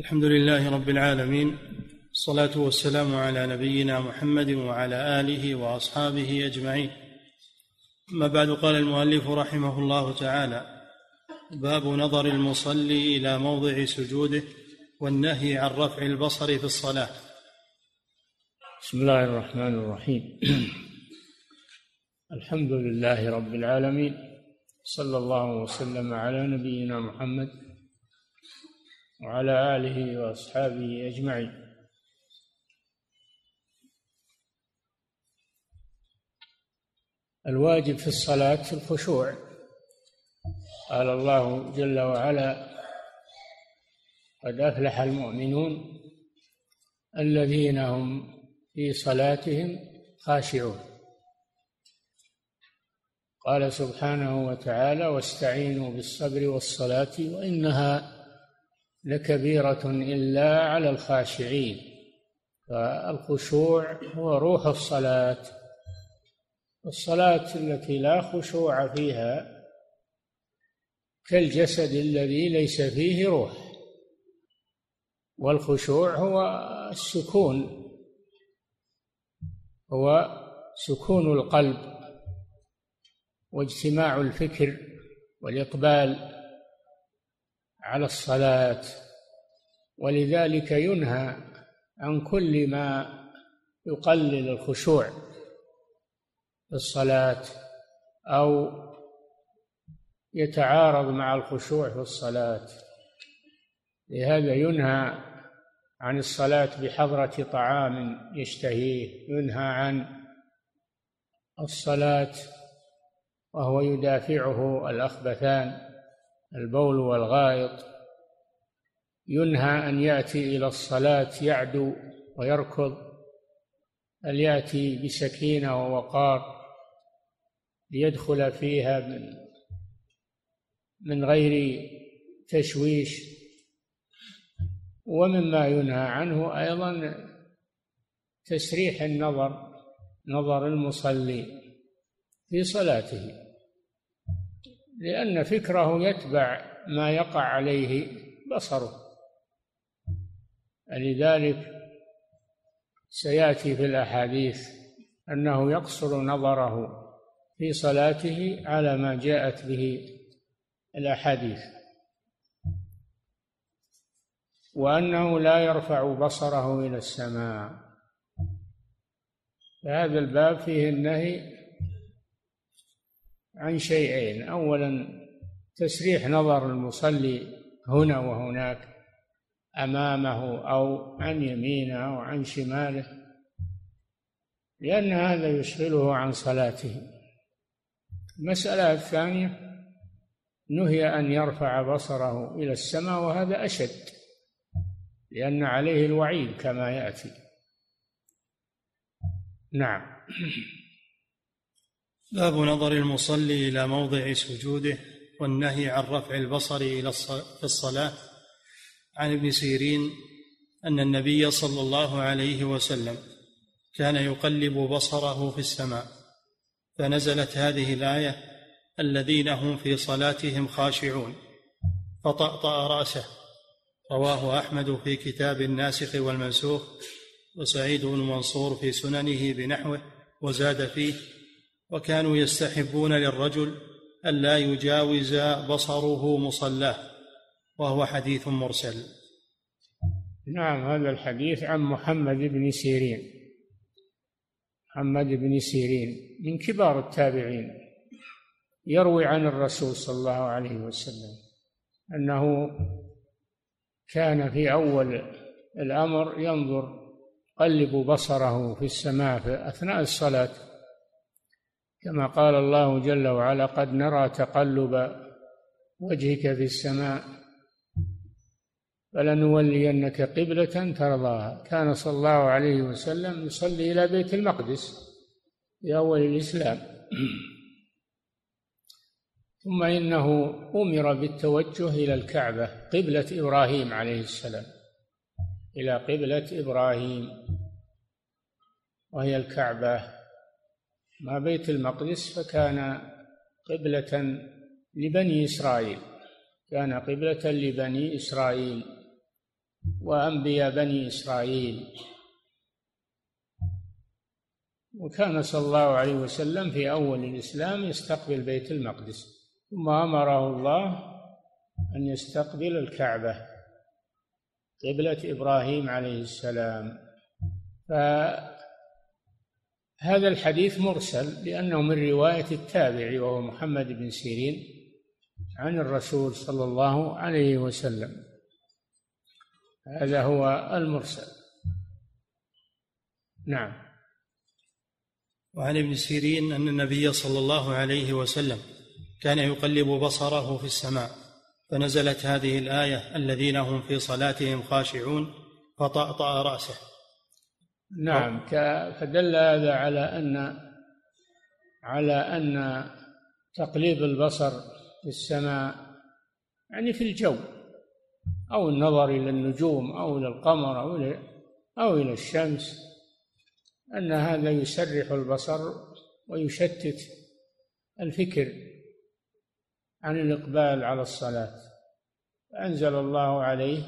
الحمد لله رب العالمين الصلاة والسلام على نبينا محمد وعلى آله وأصحابه أجمعين. أما بعد قال المؤلف رحمه الله تعالى باب نظر المصلي إلى موضع سجوده والنهي عن رفع البصر في الصلاة. بسم الله الرحمن الرحيم. الحمد لله رب العالمين صلى الله وسلم على نبينا محمد وعلى آله وأصحابه أجمعين. الواجب في الصلاة الخشوع. قال الله جل وعلا قد أفلح المؤمنون الذين هم في صلاتهم خاشعون. قال سبحانه وتعالى واستعينوا بالصبر والصلاة وإنها لكبيرة إلا على الخاشعين فالخشوع هو روح الصلاة. الصلاة التي لا خشوع فيها كالجسد الذي ليس فيه روح والخشوع هو السكون هو سكون القلب واجتماع الفكر والإقبال. على الصلاة. ولذلك ينهى عن كل ما يقلل الخشوع في الصلاة أو يتعارض مع الخشوع في الصلاة. لهذا ينهى عن الصلاة بحضرة طعام يشتهيه. ينهى عن الصلاة وهو يدافعه الأخبثان. البول والغائط ينهى أن يأتي إلى الصلاة يعدو ويركض بل يأتي بسكينة ووقار ليدخل فيها من من غير تشويش. ومما ينهى عنه أيضا تسريح النظر نظر المصلي في صلاته. لأن فكره يتبع ما يقع عليه بصره. لذلك سيأتي في الأحاديث أنه يقصر نظره في صلاته على ما جاءت به الأحاديث وأنه لا يرفع بصره إلى السماء. فهذا الباب فيه النهي عن شيئين. اولا تسريح نظر المصلي هنا وهناك أمامه أو عن يمينه أو عن شماله لأن هذا يشغله عن صلاته. المساله الثانية نهي أن يرفع بصره إلى السماء وهذا أشد لأن عليه الوعيد كما يأتي. نعم. باب نظر المصلي إلى موضع سجوده والنهي عن رفع البصر إلى في الصلاة. عن ابن سيرين أن النبي صلى الله عليه وسلم كان يقلب بصره في السماء فنزلت هذه الآية الذين هم في صلاتهم خاشعون. فطأطأ رأسه. رواه أحمد في كتاب الناسخ والمنسوخ وسعيد بن منصور في سننه بنحوه وزاد فيه وكانوا يستحبون للرجل ألا يجاوز بصره مصلاه وهو حديث مرسل. نعم هذا الحديث عن محمد بن سيرين. محمد بن سيرين من كبار التابعين يروي عن الرسول صلى الله عليه وسلم أنه كان في أول الأمر ينظر قلب بصره في السماء في أثناء الصلاة. كما قال الله جل وعلا قد نرى تقلب وجهك في السماء فلنولينك قبلة ترضاها. كان صلى الله عليه وسلم يصلي إلى بيت المقدس في أول الإسلام. ثم إنه أمر بالتوجه إلى الكعبة قبلة إبراهيم عليه السلام. إلى قبلة إبراهيم وهي الكعبة ما بيت المقدس فكان قبلة لبني إسرائيل. كان قبلة لبني إسرائيل. وأنبياء بني إسرائيل. وكان صلى الله عليه وسلم في أول الإسلام يستقبل بيت المقدس. ثم أمره الله أن يستقبل الكعبة. قبلة إبراهيم عليه السلام. فهذا الحديث مرسل لأنه من رواية التابعي وهو محمد بن سيرين عن الرسول صلى الله عليه وسلم. هذا هو المرسل. نعم. وعن ابن سيرين أن النبي صلى الله عليه وسلم كان يقلب بصره في السماء فنزلت هذه الآية الذين هم في صلاتهم خاشعون فطأطأ رأسه. نعم فدل هذا على أن على أن تقليب البصر في السماء يعني في الجو أو النظر إلى النجوم أو إلى القمر أو إلى أو إلى الشمس أن هذا يسرح البصر ويشتت الفكر عن الإقبال على الصلاة. فأنزل الله عليه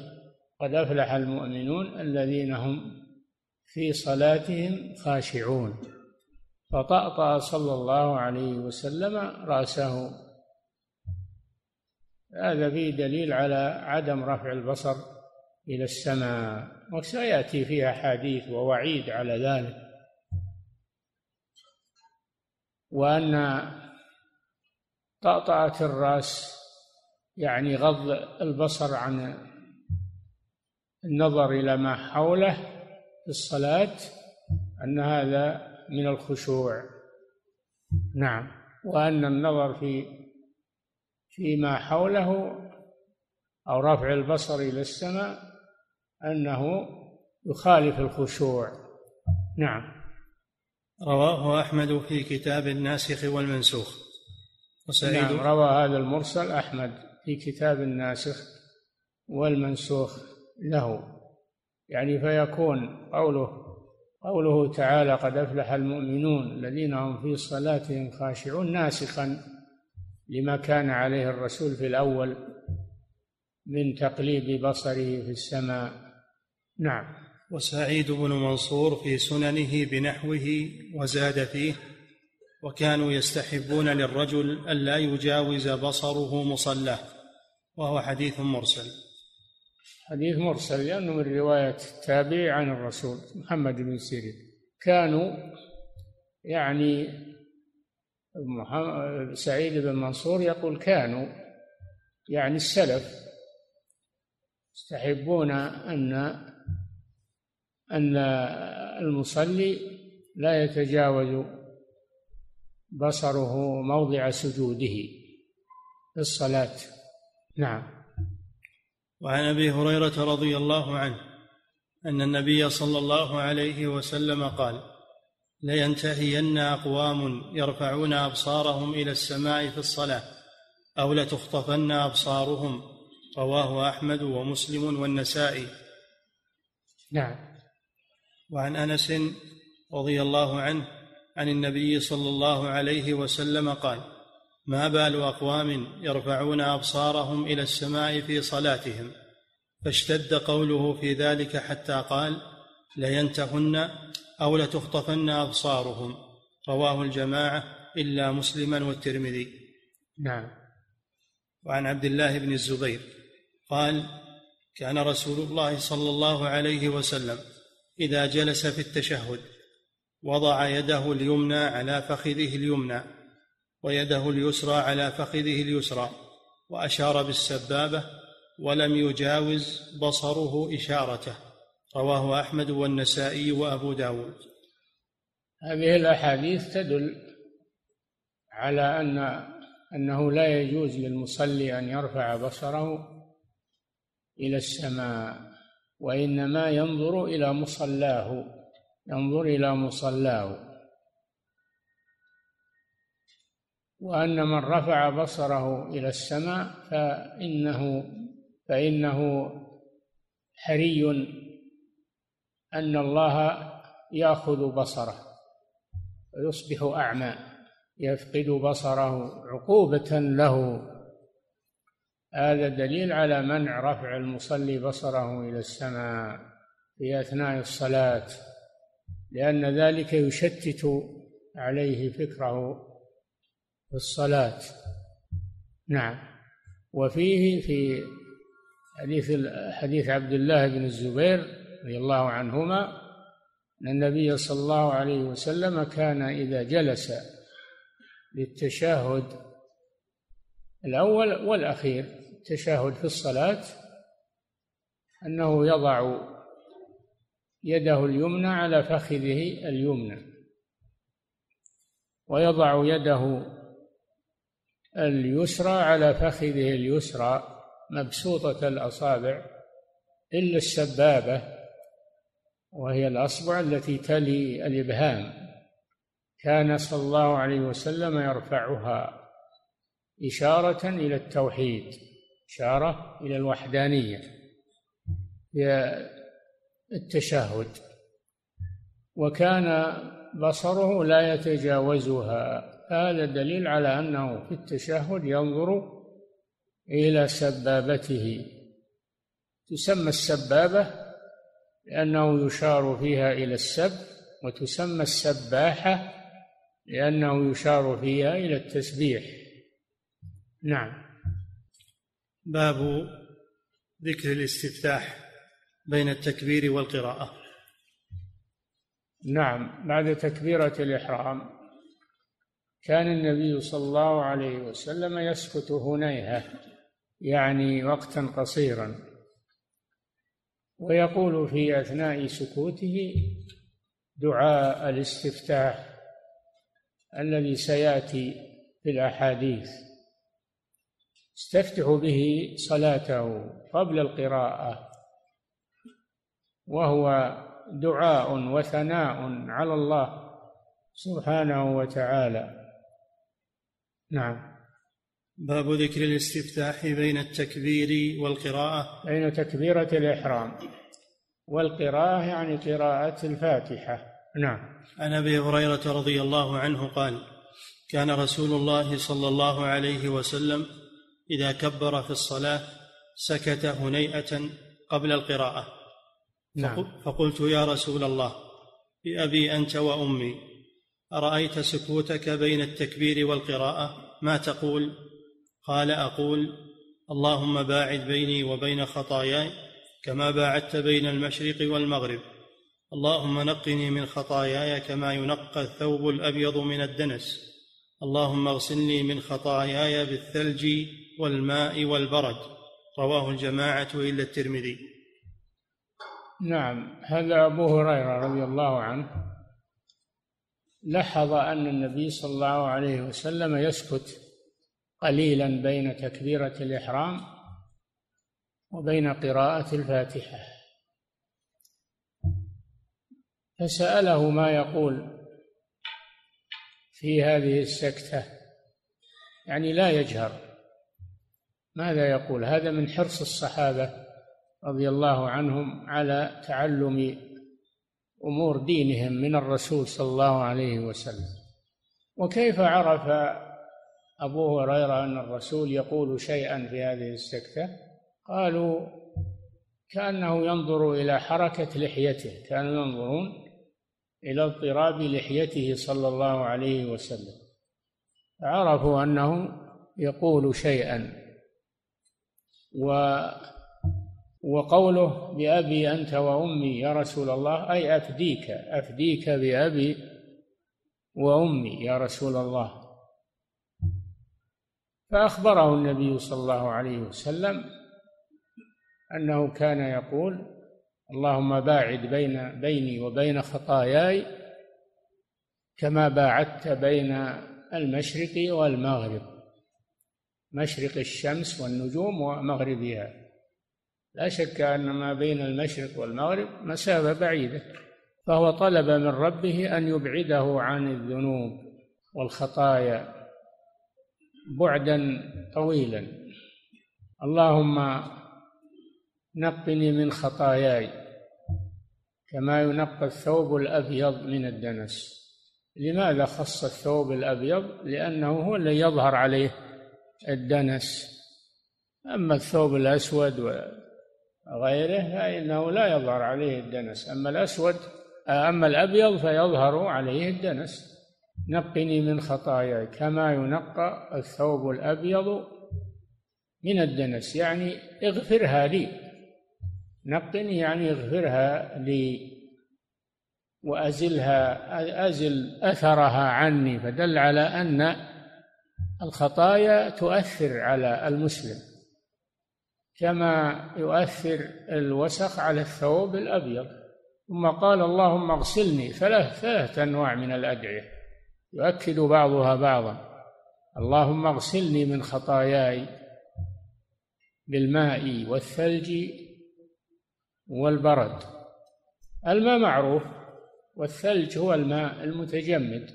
قد أفلح المؤمنون الذين هم في صلاتهم خاشعون. فطأطأ صلى الله عليه وسلم رأسه. هذا فيه دليل على عدم رفع البصر إلى السماء وسيأتي فيها حديث ووعيد على ذلك. وأن طأطأة الرأس يعني غض البصر عن النظر إلى ما حوله في الصلاة أن هذا من الخشوع. نعم. وأن النظر في فيما حوله أو رفع البصر إلى السماء أنه يخالف الخشوع. نعم. رواه أحمد في كتاب الناسخ والمنسوخ. وسعيد. نعم روى هذا المرسل أحمد في كتاب الناسخ والمنسوخ له. يعني فيكون قوله قوله تعالى قد أفلح المؤمنون الذين هم في صلاتهم خاشعون ناسخا لما كان عليه الرسول في الأول من تقليب بصره في السماء. نعم. وسعيد بن منصور في سننه بنحوه وزاد فيه وكانوا يستحبون للرجل ألا يجاوز بصره مصلاه وهو حديث مرسل. حديث مرسل لأنه من رواية التابع عن الرسول محمد بن سيرين. كانوا يعني سعيد بن منصور يقول كانوا يعني السلف يستحبون أن أن المصلي لا يتجاوز بصره موضع سجوده في الصلاة. نعم. وعن أبي هريرة رضي الله عنه أن النبي صلى الله عليه وسلم قال لينتهين أقوام يرفعون أبصارهم إلى السماء في الصلاة أو لتخطفن أبصارهم. رواه أحمد ومسلم والنسائي. نعم. وعن أنس رضي الله عنه عن النبي صلى الله عليه وسلم قال ما بال أقوام يرفعون أبصارهم إلى السماء في صلاتهم فاشتد قوله في ذلك حتى قال لينتهن أو لتخطفن أبصارهم. رواه الجماعة إلا مسلما والترمذي. نعم. وعن عبد الله بن الزبير قال كان رسول الله صلى الله عليه وسلم إذا جلس في التشهد وضع يده اليمنى على فخذه اليمنى ويده اليسرى على فخذه اليسرى وأشار بالسبابة ولم يجاوز بصره إشارته. رواه أحمد والنسائي وأبو داود. هذه الأحاديث تدل على أن أنه لا يجوز للمصلي أن يرفع بصره إلى السماء وإنما ينظر إلى مصلاه ينظر إلى مصلاه. وأن من رفع بصره إلى السماء فإنه فإنه حري أن الله يأخذ بصره ويصبح أعمى يفقد بصره عقوبة له. هذا دليل على منع رفع المصلي بصره إلى السماء في أثناء الصلاة لأن ذلك يشتت عليه فكره في الصلاة. نعم. وفيه في حديث حديث عبد الله بن الزبير رضي الله عنهما أن النبي صلى الله عليه وسلم كان إذا جلس للتشهد الأول والأخير التشهد في الصلاة أنه يضع يده اليمنى على فخذه اليمنى ويضع يده اليسرى على فخذه اليسرى. مبسوطة الأصابع إلا السبابة وهي الأصبع التي تلي الإبهام. كان صلى الله عليه وسلم يرفعها إشارة إلى التوحيد إشارة إلى الوحدانية. في التشهد. وكان بصره لا يتجاوزها. هذا دليل على أنه في التشهد ينظر إلى سبابته. تسمى السبابة لأنه يشار فيها إلى السب وتسمى السباحة لأنه يشار فيها إلى التسبيح. نعم. باب ذكر الاستفتاح بين التكبير والقراءة. نعم. بعد تكبيرة الإحرام كان النبي صلى الله عليه وسلم يسكت هنيهة. يعني وقتا قصيرا. ويقول في أثناء سكوته دعاء الاستفتاح الذي سيأتي في الأحاديث. يستفتح به صلاته قبل القراءة وهو دعاء وثناء على الله سبحانه وتعالى. نعم. باب ذكر الاستفتاح بين التكبير والقراءة. بين تكبيرة الإحرام والقراءة يعني قراءة الفاتحة. نعم. عن أبي هريرة رضي الله عنه قال كان رسول الله صلى الله عليه وسلم إذا كبر في الصلاة سكت هنيئة قبل القراءة. نعم. فقلت يا رسول الله بأبي أنت وأمي أرأيت سكوتك بين التكبير والقراءة؟ ما تقول؟ قال أقول اللهم باعد بيني وبين خطاياي كما باعدت بين المشرق والمغرب. اللهم نقني من خطاياي كما ينقى الثوب الأبيض من الدنس. اللهم اغسلني من خطاياي بالثلج والماء والبرد. رواه الجماعة إلا الترمذي. نعم هذا أبو هريرة رضي الله عنه لاحظ أن النبي صلى الله عليه وسلم يسكت قليلا بين تكبيرة الإحرام وبين قراءة الفاتحة. فسأله ما يقول في هذه السكتة. يعني لا يجهر. ماذا يقول؟ هذا من حرص الصحابة رضي الله عنهم على تعلم أمور دينهم من الرسول صلى الله عليه وسلم. وكيف عرف أبو هريرة أن الرسول يقول شيئا في هذه السكتة قالوا كأنه ينظر إلى حركة لحيته كانوا ينظرون إلى اضطراب لحيته صلى الله عليه وسلم. عرفوا أنه يقول شيئا. و وقوله بأبي أنت وأمي يا رسول الله أي أفديك أفديك بأبي وأمي يا رسول الله. فأخبره النبي صلى الله عليه وسلم أنه كان يقول اللهم باعد بين بيني وبين خطاياي كما باعدت بين المشرق والمغرب مشرق الشمس والنجوم ومغربها. لا شك أن ما بين المشرق والمغرب مسافة بعيدة فهو طلب من ربه أن يبعده عن الذنوب والخطايا. بعدا طويلا. اللهم نقني من خطاياي كما ينقى الثوب الأبيض من الدنس. لماذا خص الثوب الأبيض؟ لأنه هو الذي يظهر عليه الدنس. أما الثوب الأسود وغيره فإنه لا يظهر عليه الدنس. أما الأسود أما الأبيض فيظهر عليه الدنس. نقني من خطاياي كما ينقى الثوب الأبيض من الدنس. يعني اغفرها لي. نقني يعني اغفرها لي. وأزلها أزل أثرها عني فدل على أن الخطايا تؤثر على المسلم. كما يؤثر الوسخ على الثوب الأبيض. ثم قال اللهم اغسلني ثلاث ثلاث أنواع من الأدعية. يؤكد بعضها بعضا. اللهم اغسلني من خطاياي بالماء والثلج والبرد. الماء معروف والثلج هو الماء المتجمد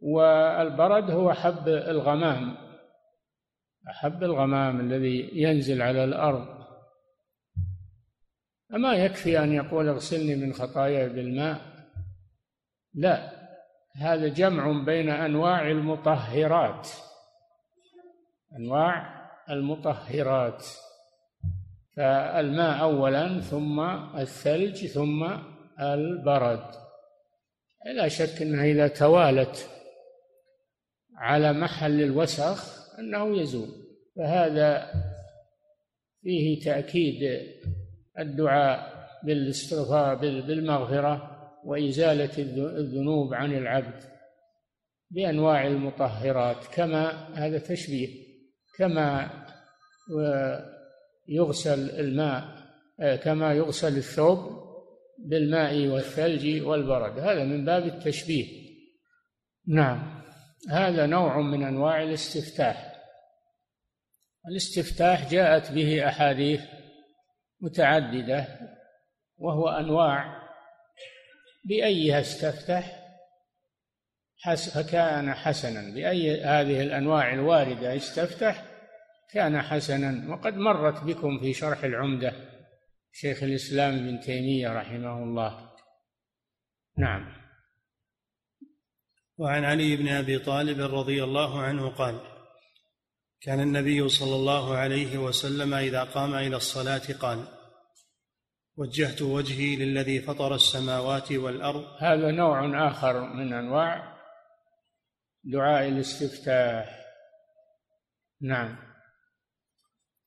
والبرد هو حب الغمام. حب الغمام الذي ينزل على الأرض. أما يكفي أن يقول اغسلني من خطاياي بالماء؟ لا. هذا جمع بين أنواع المطهرات. أنواع المطهرات. فالماء أولا ثم الثلج ثم البرد. لا شك أنها إذا توالت على محل الوسخ أنه يزول. فهذا فيه تأكيد الدعاء بالإستغفار بالمغفرة. وإزالة الذنوب عن العبد بأنواع المطهرات كما هذا تشبيه كما يغسل الماء كما يغسل الثوب بالماء والثلج والبرد. هذا من باب التشبيه. نعم. هذا نوع من أنواع الاستفتاح. الاستفتاح جاءت به أحاديث متعددة وهو أنواع بأيها استفتح فكان حسنا بأي هذه الأنواع الواردة استفتح كان حسنا. وقد مرت بكم في شرح العمدة شيخ الإسلام ابن تيمية رحمه الله. نعم. وعن علي بن أبي طالب رضي الله عنه قال كان النبي صلى الله عليه وسلم إذا قام إلى الصلاة قال وجهت وجهي للذي فطر السماوات والأرض. هذا نوع آخر من أنواع دعاء الاستفتاح. نعم.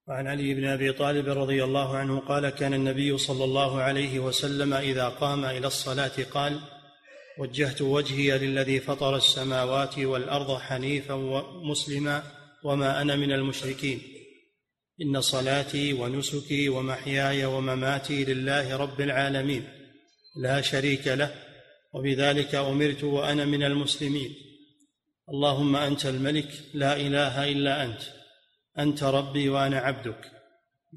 وعن علي بن أبي طالب رضي الله عنه قال كان النبي صلى الله عليه وسلم إذا قام إلى الصلاة قال وجهت وجهي للذي فطر السماوات والأرض حنيفا ومسلما وما أنا من المشركين. إن صلاتي ونسكي ومحياي ومماتي لله رب العالمين. لا شريك له وبذلك أمرت وأنا من المسلمين. اللهم أنت الملك لا إله إلا أنت. أنت ربي وأنا عبدك.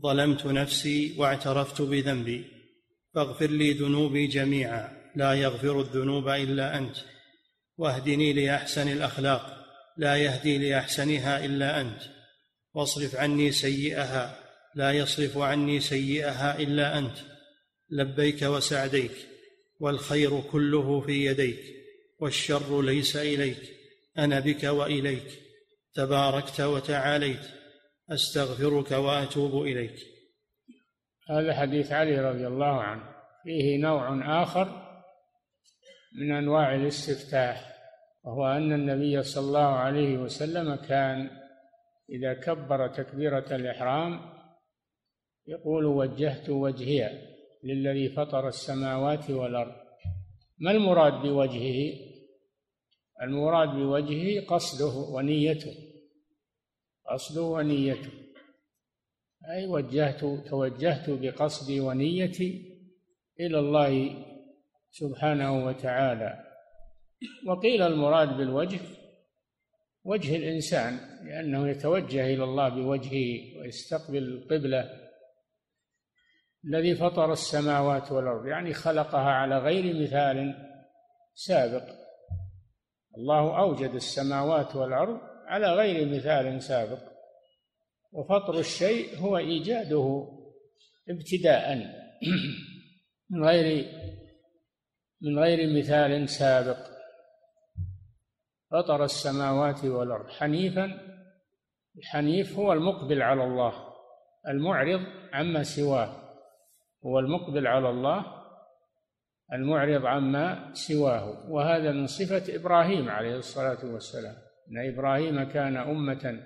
ظلمت نفسي واعترفت بذنبي. فاغفر لي ذنوبي جميعا. لا يغفر الذنوب إلا أنت. واهدني لأحسن الأخلاق. لا يهدي لأحسنها إلا أنت. واصرف عني سيئها لا يصرف عني سيئها إلا أنت. لبيك وسعديك والخير كله في يديك والشر ليس إليك أنا بك وإليك تباركت وتعاليت أستغفرك وأتوب إليك. هذا حديث علي رضي الله عنه. فيه نوع آخر من أنواع الاستفتاح وهو أن النبي صلى الله عليه وسلم كان إذا كبر تكبيرة الإحرام يقول وجهت وجهي للذي فطر السماوات والأرض. ما المراد بوجهه؟ المراد بوجهه قصده ونيته. قصده ونيته. أي وجهت توجهت بقصدي ونيتي إلى الله سبحانه وتعالى. وقيل المراد بالوجه وجه الإنسان لأنه يتوجه إلى الله بوجهه ويستقبل القبلة الذي فطر السماوات والأرض يعني خلقها على غير مثال سابق. الله أوجد السماوات والأرض على غير مثال سابق وفطر الشيء هو إيجاده ابتداء من غير من غير مثال سابق. فطر السماوات والأرض. حنيفا الحنيف هو المقبل على الله المعرض عما سواه. هو المقبل على الله المعرض عما سواه. وهذا من صفة إبراهيم عليه الصلاة والسلام أن إبراهيم كان أمة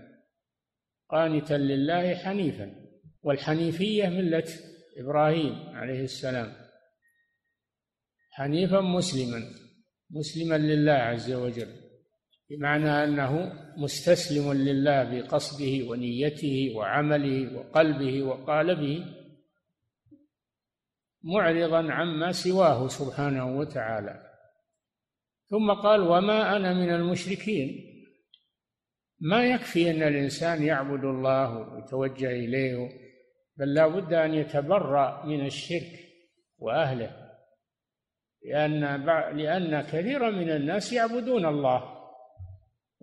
قانتا لله حنيفا. والحنيفية ملة إبراهيم عليه السلام. حنيفا مسلما مسلما لله عز وجل. بمعنى أنه مستسلم لله بقصده ونيته وعمله وقلبه وقالبه معرضا عما سواه سبحانه وتعالى. ثم قال وما أنا من المشركين. ما يكفي أن الإنسان يعبد الله ويتوجه إليه بل لا بد أن يتبرأ من الشرك وأهله لأن لأن كثيرا من الناس يعبدون الله.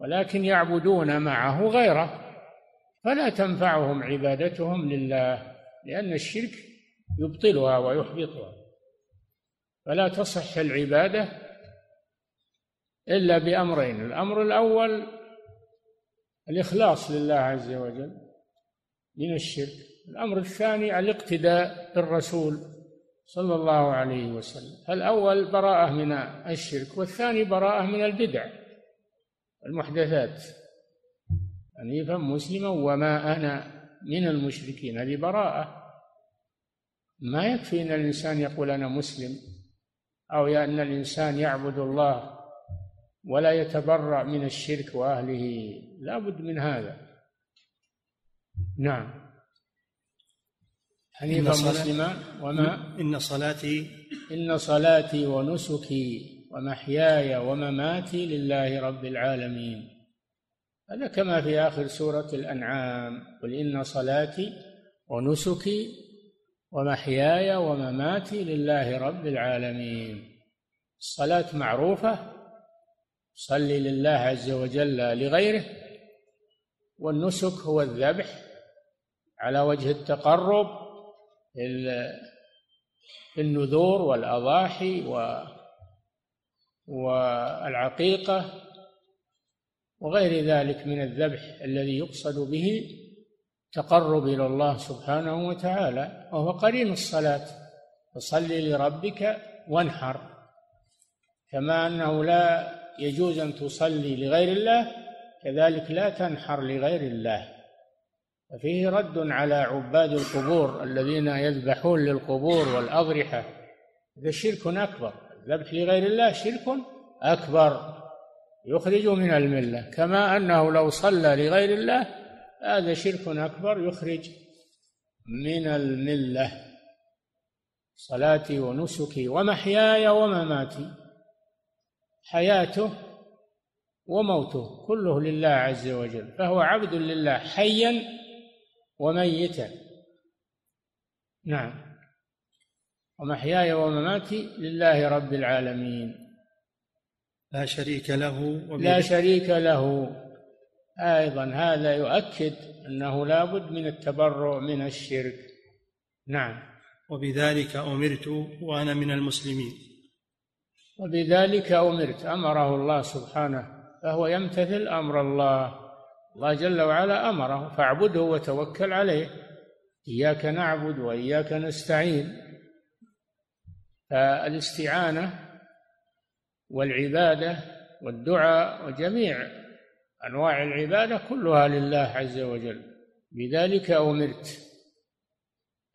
ولكن يعبدون معه غيره فلا تنفعهم عبادتهم لله لأن الشرك يبطلها ويحبطها. فلا تصح العبادة إلا بأمرين الأمر الأول الإخلاص لله عز وجل من الشرك الأمر الثاني الاقتداء بالرسول صلى الله عليه وسلم الأول براءة من الشرك والثاني براءة من البدع. المحدثات. حنيفا مسلما وما أنا من المشركين. هذه براءة. ما يكفي أن الإنسان يقول أنا مسلم أو أن الإنسان يعبد الله ولا يتبرأ من الشرك وأهله. لا بد من هذا. نعم. حنيفا مسلما وما؟ إن صلاتي إن صلاتي ونسكي. ومحياي ومماتي لله رب العالمين. هذا كما في آخر سورة الأنعام. قل إن صلاتي ونسكي ومحياي ومماتي لله رب العالمين. الصلاة معروفة صلي لله عز وجل لغيره والنسك هو الذبح على وجه التقرب في النذور والأضاحي و والعقيقة وغير ذلك من الذبح الذي يقصد به تقرب إلى الله سبحانه وتعالى وهو قرين الصلاة. فصل لربك وانحر. كما أنه لا يجوز أن تصلي لغير الله كذلك لا تنحر لغير الله. ففيه رد على عباد القبور الذين يذبحون للقبور والأضرحة هذا شرك أكبر. الذبح لغير الله شرك أكبر يخرج من الملة. كما أنه لو صلى لغير الله هذا شرك أكبر يخرج من الملة. صلاتي ونسكي ومحياي ومماتي حياته وموته كله لله عز وجل. فهو عبد لله حيا وميتا. نعم. ومحياي ومماتي لله رب العالمين. لا شريك له لا شريك له. أيضا هذا يؤكد أنه لا بد من التبرع من الشرك. نعم. وبذلك أمرت وأنا من المسلمين. وبذلك أمرت. أمره الله سبحانه فهو يمتثل أمر الله. الله جل وعلا أمره فاعبده وتوكل عليه. إياك نعبد وإياك نستعين. فالاستعانة والعبادة والدعاء وجميع أنواع العبادة كلها لله عز وجل. بذلك أمرت.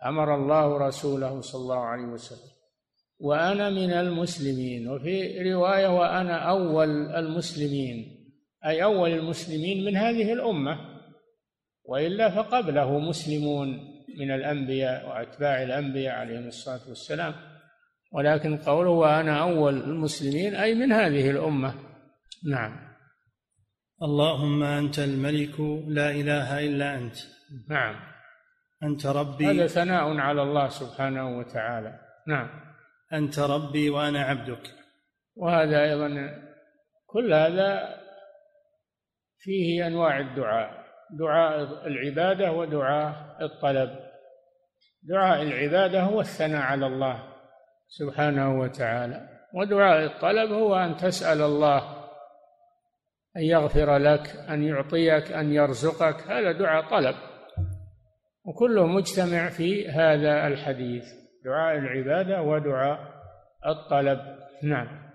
أمر الله رسوله صلى الله عليه وسلم. وأنا من المسلمين. وفي رواية وأنا أول المسلمين. أي أول المسلمين من هذه الأمة. وإلا فقبله مسلمون من الأنبياء وأتباع الأنبياء عليهم الصلاة والسلام. ولكن قوله وأنا أول المسلمين أي من هذه الأمة. نعم. اللهم أنت الملك لا إله إلا أنت. نعم. أنت ربي. هذا ثناء على الله سبحانه وتعالى. نعم. أنت ربي وأنا عبدك. وهذا أيضا كل هذا فيه أنواع الدعاء. دعاء العبادة ودعاء الطلب. دعاء العبادة هو الثناء على الله. سبحانه وتعالى. ودعاء الطلب هو أن تسأل الله أن يغفر لك أن يعطيك أن يرزقك. هذا دعاء طلب. وكله مجتمع في هذا الحديث. دعاء العبادة ودعاء الطلب. نعم.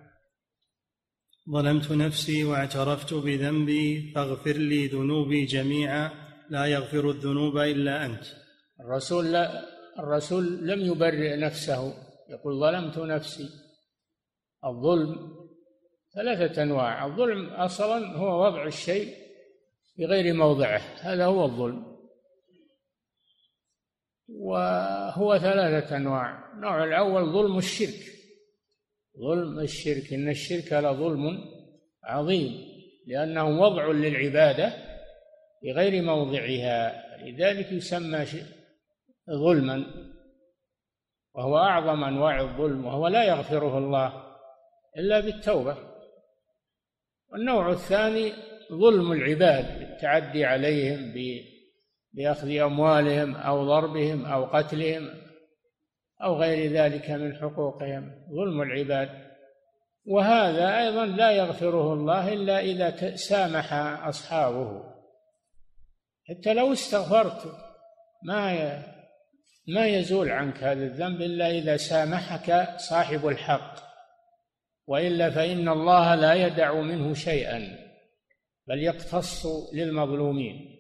ظلمت نفسي واعترفت بذنبي فاغفر لي ذنوبي جميعا. لا يغفر الذنوب إلا أنت. الرسول لا الرسول لم يبرئ نفسه. يقول ظلمت نفسي. الظلم ثلاثة أنواع. الظلم أصلا هو وضع الشيء في غير موضعه. هذا هو الظلم. وهو ثلاثة أنواع. النوع الأول ظلم الشرك. ظلم الشرك. إن الشرك لظلم عظيم لأنه وضع للعبادة بغير موضعها. لذلك يسمى ظلما. وهو أعظم أنواع الظلم وهو لا يغفره الله إلا بالتوبة. والنوع الثاني ظلم العباد بالتعدي عليهم بأخذ أموالهم أو ضربهم أو قتلهم أو غير ذلك من حقوقهم. ظلم العباد. وهذا أيضا لا يغفره الله إلا إذا سامح أصحابه. حتى لو استغفرت ما ما يزول عنك هذا الذنب إلا إذا سامحك صاحب الحق. وإلا فإن الله لا يدع منه شيئا بل يقتص للمظلومين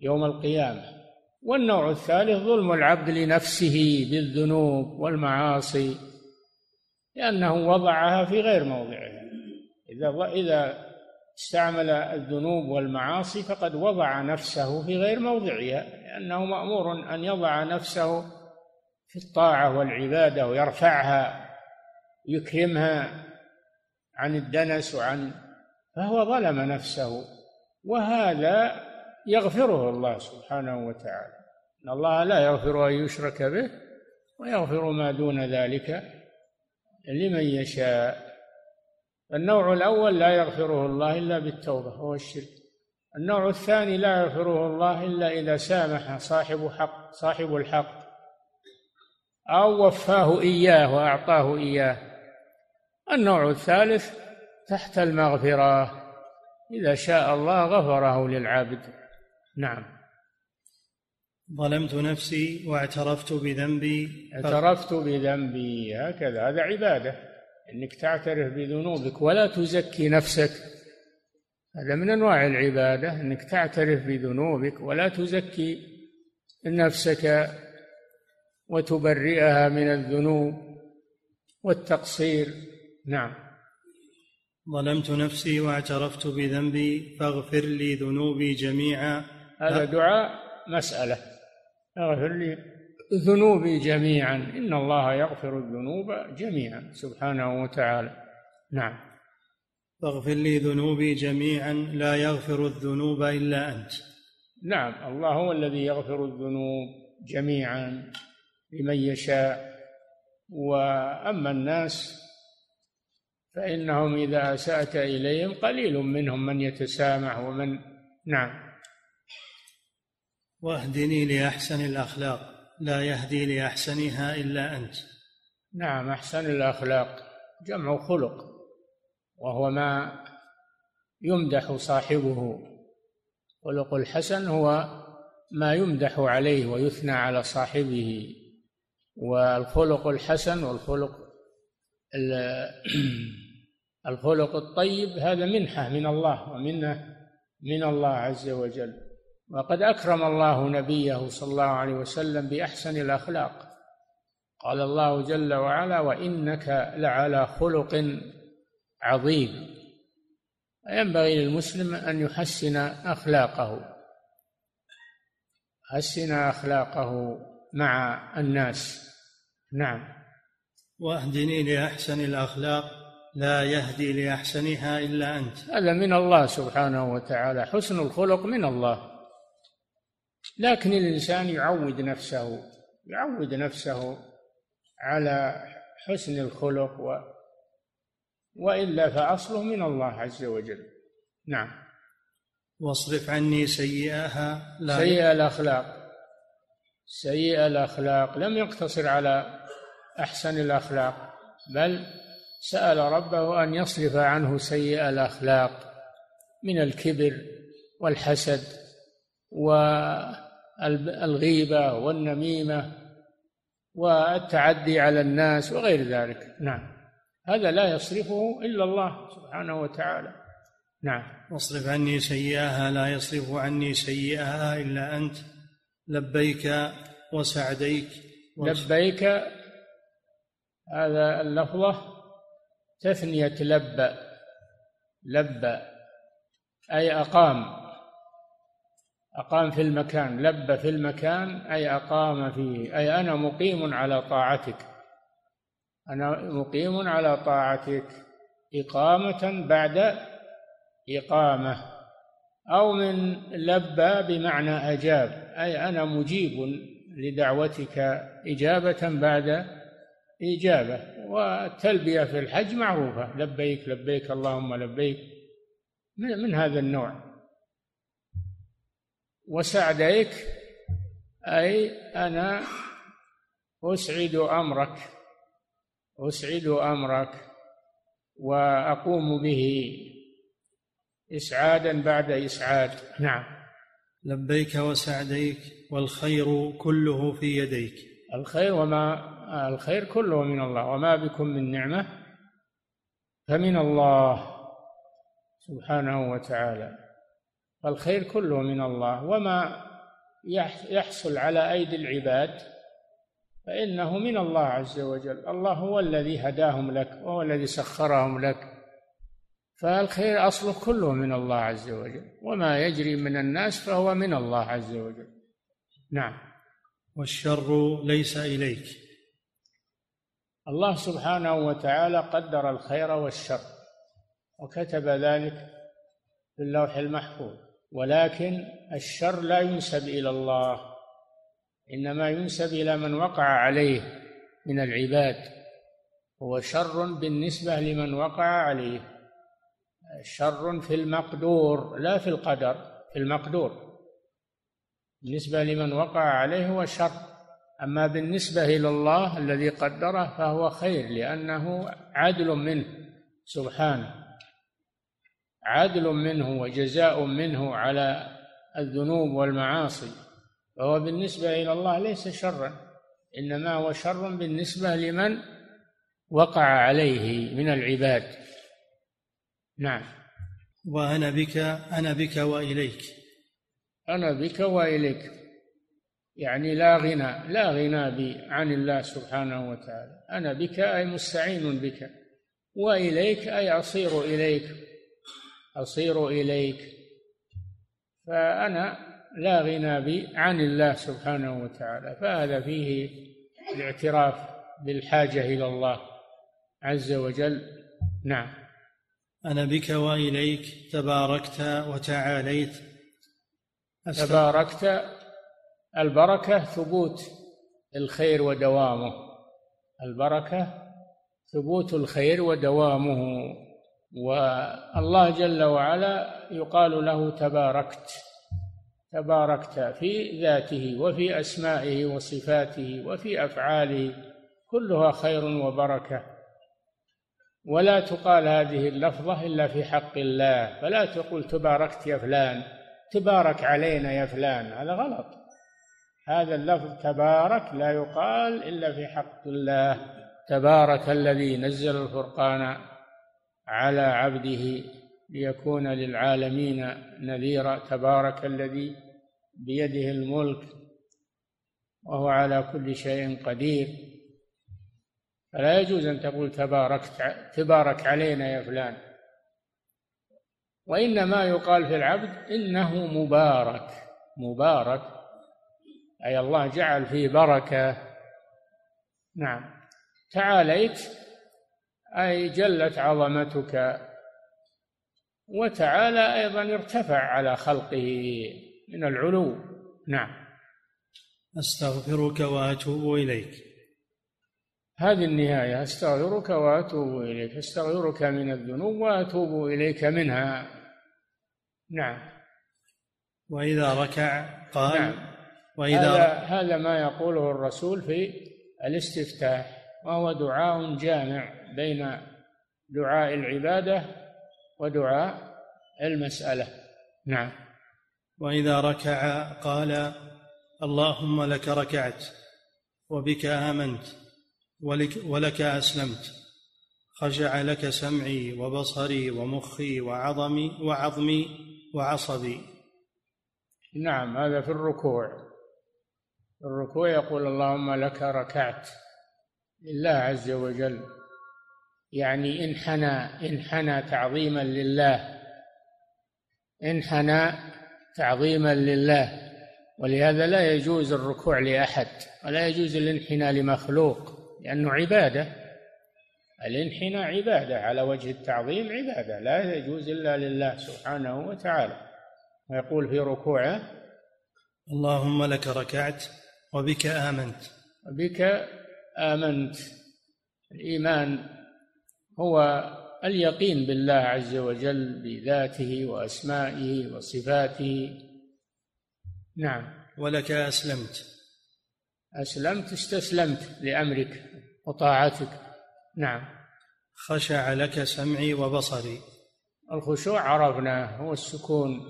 يوم القيامة. والنوع الثالث ظلم العبد لنفسه بالذنوب والمعاصي لأنه وضعها في غير موضعها. إذا إذا استعمل الذنوب والمعاصي فقد وضع نفسه في غير موضعها. لأنه مأمور أن يضع نفسه في الطاعة والعبادة ويرفعها يكرمها عن الدنس وعن فهو ظلم نفسه وهذا يغفره الله سبحانه وتعالى. إن الله لا يغفر أن يشرك به ويغفر ما دون ذلك لمن يشاء. النوع الأول لا يغفره الله إلا بالتوبة هو الشرك. النوع الثاني لا يغفره الله إلا إذا سامح صاحب حق صاحب الحق أو وفاه إياه وأعطاه إياه. النوع الثالث تحت المغفرة إذا شاء الله غفره للعبد. نعم. ظلمت نفسي واعترفت بذنبي اعترفت بذنبي هكذا هذا عبادة. إنك تعترف بذنوبك ولا تزكي نفسك. هذا من أنواع العبادة إنك تعترف بذنوبك ولا تزكي نفسك وتبرئها من الذنوب والتقصير. نعم. ظلمت نفسي واعترفت بذنبي فاغفر لي ذنوبي جميعا. هذا دعاء مسألة. اغفر لي ذنوبي جميعا. إن الله يغفر الذنوب جميعا. سبحانه وتعالى. نعم. فاغفر لي ذنوبي جميعا لا يغفر الذنوب إلا أنت. نعم الله هو الذي يغفر الذنوب جميعا لمن يشاء. وأما الناس فإنهم إذا أسأت إليهم قليل منهم من يتسامح ومن نعم. واهدني لأحسن الأخلاق لا يهدي لأحسنها إلا أنت. نعم أحسن الأخلاق جمع خلق. وهو ما يمدح صاحبه. خلق الحسن هو ما يمدح عليه ويثنى على صاحبه. والخلق الحسن والخلق الخلق الطيب هذا منحة من الله ومنة من الله عز وجل. وقد أكرم الله نبيه صلى الله عليه وسلم بأحسن الأخلاق. قال الله جل وعلا وإنك لعلى خلق عظيم. ينبغي للمسلم أن يحسن أخلاقه حسن أخلاقه مع الناس. نعم. واهدني لأحسن الأخلاق لا يهدي لأحسنها إلا أنت. هذا من الله سبحانه وتعالى حسن الخلق من الله. لكن الإنسان يعود نفسه يعود نفسه على حسن الخلق و وإلا فأصله من الله عز وجل. نعم. واصرف عني سيئها لا سيئة الأخلاق. سيئة الأخلاق. لم يقتصر على أحسن الأخلاق بل سأل ربه أن يصرف عنه سيئة الأخلاق من الكبر والحسد الغيبة والنميمة والتعدي على الناس وغير ذلك. نعم. هذا لا يصرفه إلا الله سبحانه وتعالى. نعم. واصرف عني سيئها لا يصرف عني سيئها إلا أنت. لبيك وسعديك. لبيك هذا اللفظة تثنية لبى لبى أي أقام. أقام في المكان لب في المكان أي أقام فيه أي أنا مقيم على طاعتك. أنا مقيم على طاعتك إقامة بعد إقامة أو من لبى بمعنى أجاب أي أنا مجيب لدعوتك إجابة بعد إجابة والتلبية في الحج معروفة لبيك لبيك اللهم لبيك من هذا النوع. وسعديك أي أنا أسعد أمرك. أسعد أمرك وأقوم به إسعادا بعد إسعاد. نعم. لبيك وسعديك والخير كله في يديك. الخير وما الخير كله من الله وما بكم من نعمة فمن الله سبحانه وتعالى. فالخير كله من الله وما يحصل على أيدي العباد فإنه من الله عز وجل. الله هو الذي هداهم لك وهو الذي سخرهم لك. فالخير أصله كله من الله عز وجل. وما يجري من الناس فهو من الله عز وجل. نعم. والشر ليس إليك. الله سبحانه وتعالى قدر الخير والشر وكتب ذلك في اللوح المحفوظ. ولكن الشر لا ينسب إلى الله. إنما ينسب إلى من وقع عليه من العباد هو شر بالنسبة لمن وقع عليه. شر في المقدور لا في القدر في المقدور. بالنسبة لمن وقع عليه هو شر. أما بالنسبة إلى الله الذي قدره فهو خير لأنه عدل منه سبحانه. عدل منه وجزاء منه على الذنوب والمعاصي. فهو بالنسبة إلى الله ليس شرا إنما هو شر بالنسبة لمن وقع عليه من العباد. نعم. وأنا بك أنا بك وإليك. أنا بك وإليك. يعني لا غنى لا غنى بي عن الله سبحانه وتعالى. أنا بك أي مستعين بك. وإليك أي أصير إليك. أصير إليك. فأنا لا غنى بي عن الله سبحانه وتعالى فهذا فيه الاعتراف بالحاجة إلى الله عز وجل. نعم. أنا بك وإليك تباركت وتعاليت. تباركت البركة ثبوت الخير ودوامه. البركة ثبوت الخير ودوامه. والله جل وعلا يقال له تباركت. تباركت في ذاته وفي أسمائه وصفاته وفي أفعاله كلها خير وبركة. ولا تقال هذه اللفظة إلا في حق الله. فلا تقول تباركت يا فلان تبارك علينا يا فلان. هذا غلط. هذا اللفظ تبارك لا يقال إلا في حق الله. تبارك الذي نزل الفرقان على عبده ليكون للعالمين نذيرا تبارك الذي بيده الملك وهو على كل شيء قدير. فلا يجوز أن تقول تباركت تبارك علينا يا فلان. وإنما يقال في العبد إنه مبارك مبارك أي الله جعل فيه بركة. نعم. تعاليت أي جلت عظمتك. وتعالى أيضا ارتفع على خلقه من العلو. نعم. أستغفرك وأتوب إليك. هذه النهاية. أستغفرك وأتوب إليك. أستغفرك من الذنوب وأتوب إليك منها. نعم. وإذا ركع قال نعم. وإذا هذا, هذا ما يقوله الرسول في الاستفتاح وهو دعاء جامع بين دعاء العبادة ودعاء المسألة. نعم. وإذا ركع قال اللهم لك ركعت وبك آمنت ولك, ولك أسلمت. خشع لك سمعي وبصري ومخي وعظمي وعظمي وعصبي. نعم هذا في الركوع. الركوع يقول اللهم لك ركعت لله عز وجل. يعني انحنى انحنى تعظيما لله انحنى تعظيما لله ولهذا لا يجوز الركوع لأحد ولا يجوز الانحناء لمخلوق لأنه عبادة. الانحناء عبادة على وجه التعظيم عبادة لا يجوز إلا لله سبحانه وتعالى. ويقول في ركوعه اللهم لك ركعت وبك آمنت. وبك آمنت. الإيمان هو اليقين بالله عز وجل بذاته وأسمائه وصفاته. نعم. ولك أسلمت. أسلمت استسلمت لأمرك وطاعتك. نعم. خشع لك سمعي وبصري. الخشوع عرفناه هو السكون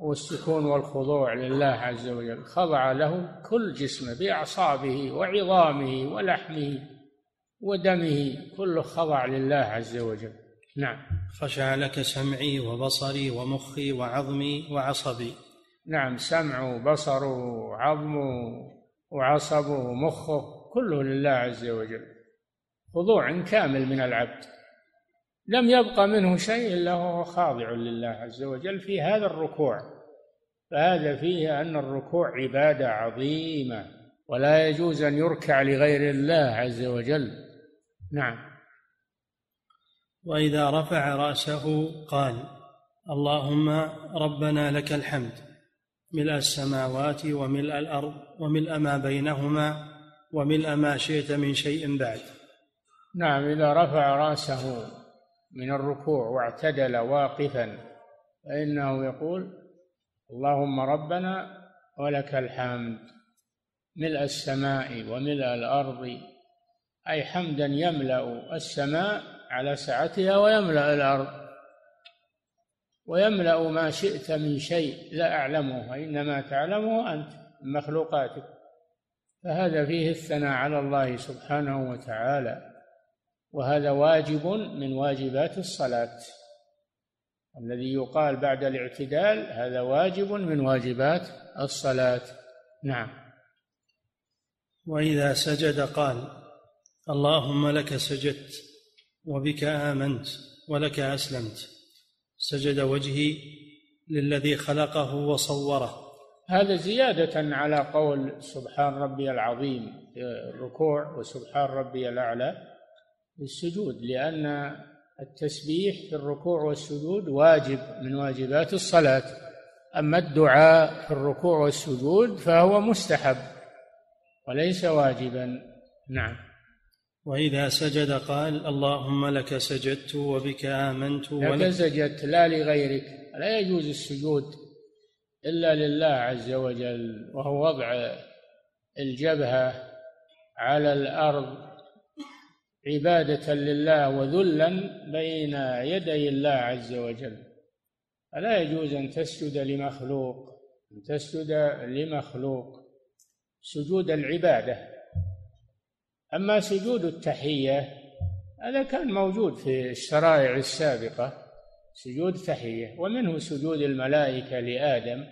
هو السكون والخضوع لله عز وجل. خضع له كل جسمه بأعصابه وعظامه ولحمه. ودمه كله خضع لله عز وجل. نعم. خشع لك سمعي وبصري ومخي وعظمي وعصبي. نعم سمعه وبصره وعظمه وعصبه ومخه كله لله عز وجل. خضوع كامل من العبد. لم يبق منه شيء إلا وهو خاضع لله عز وجل في هذا الركوع. فهذا فيه أن الركوع عبادة عظيمة ولا يجوز أن يركع لغير الله عز وجل. نعم. وإذا رفع رأسه قال اللهم ربنا لك الحمد ملء السماوات وملء الأرض وملء ما بينهما وملء ما شئت من شيء بعد. نعم إذا رفع رأسه من الركوع واعتدل واقفا فإنه يقول اللهم ربنا ولك الحمد ملء السماء وملء الأرض أي حمدا يملأ السماء على سعتها ويملأ الأرض. ويملأ ما شئت من شيء لا أعلمه وانما تعلمه من مخلوقاتك. فهذا فيه الثناء على الله سبحانه وتعالى وهذا واجب من واجبات الصلاة. الذي يقال بعد الاعتدال هذا واجب من واجبات الصلاة. نعم. وإذا سجد قال اللهم لك سجدت وبك آمنت ولك أسلمت. سجد وجهي للذي خلقه وصوره. هذا زيادة على قول سبحان ربي العظيم في الركوع وسبحان ربي الأعلى في السجود لأن التسبيح في الركوع والسجود واجب من واجبات الصلاة. أما الدعاء في الركوع والسجود فهو مستحب وليس واجبا. نعم. وإذا سجد قال اللهم لك سجدت وبك آمنت لك سجدت لا لغيرك. لا يجوز السجود إلا لله عز وجل وهو وضع الجبهة على الأرض عبادة لله وذلا بين يدي الله عز وجل. فلا يجوز أن تسجد لمخلوق أن تسجد لمخلوق. سجود العبادة. أما سجود التحية هذا كان موجود في الشرائع السابقة سجود تحية ومنه سجود الملائكة لآدم.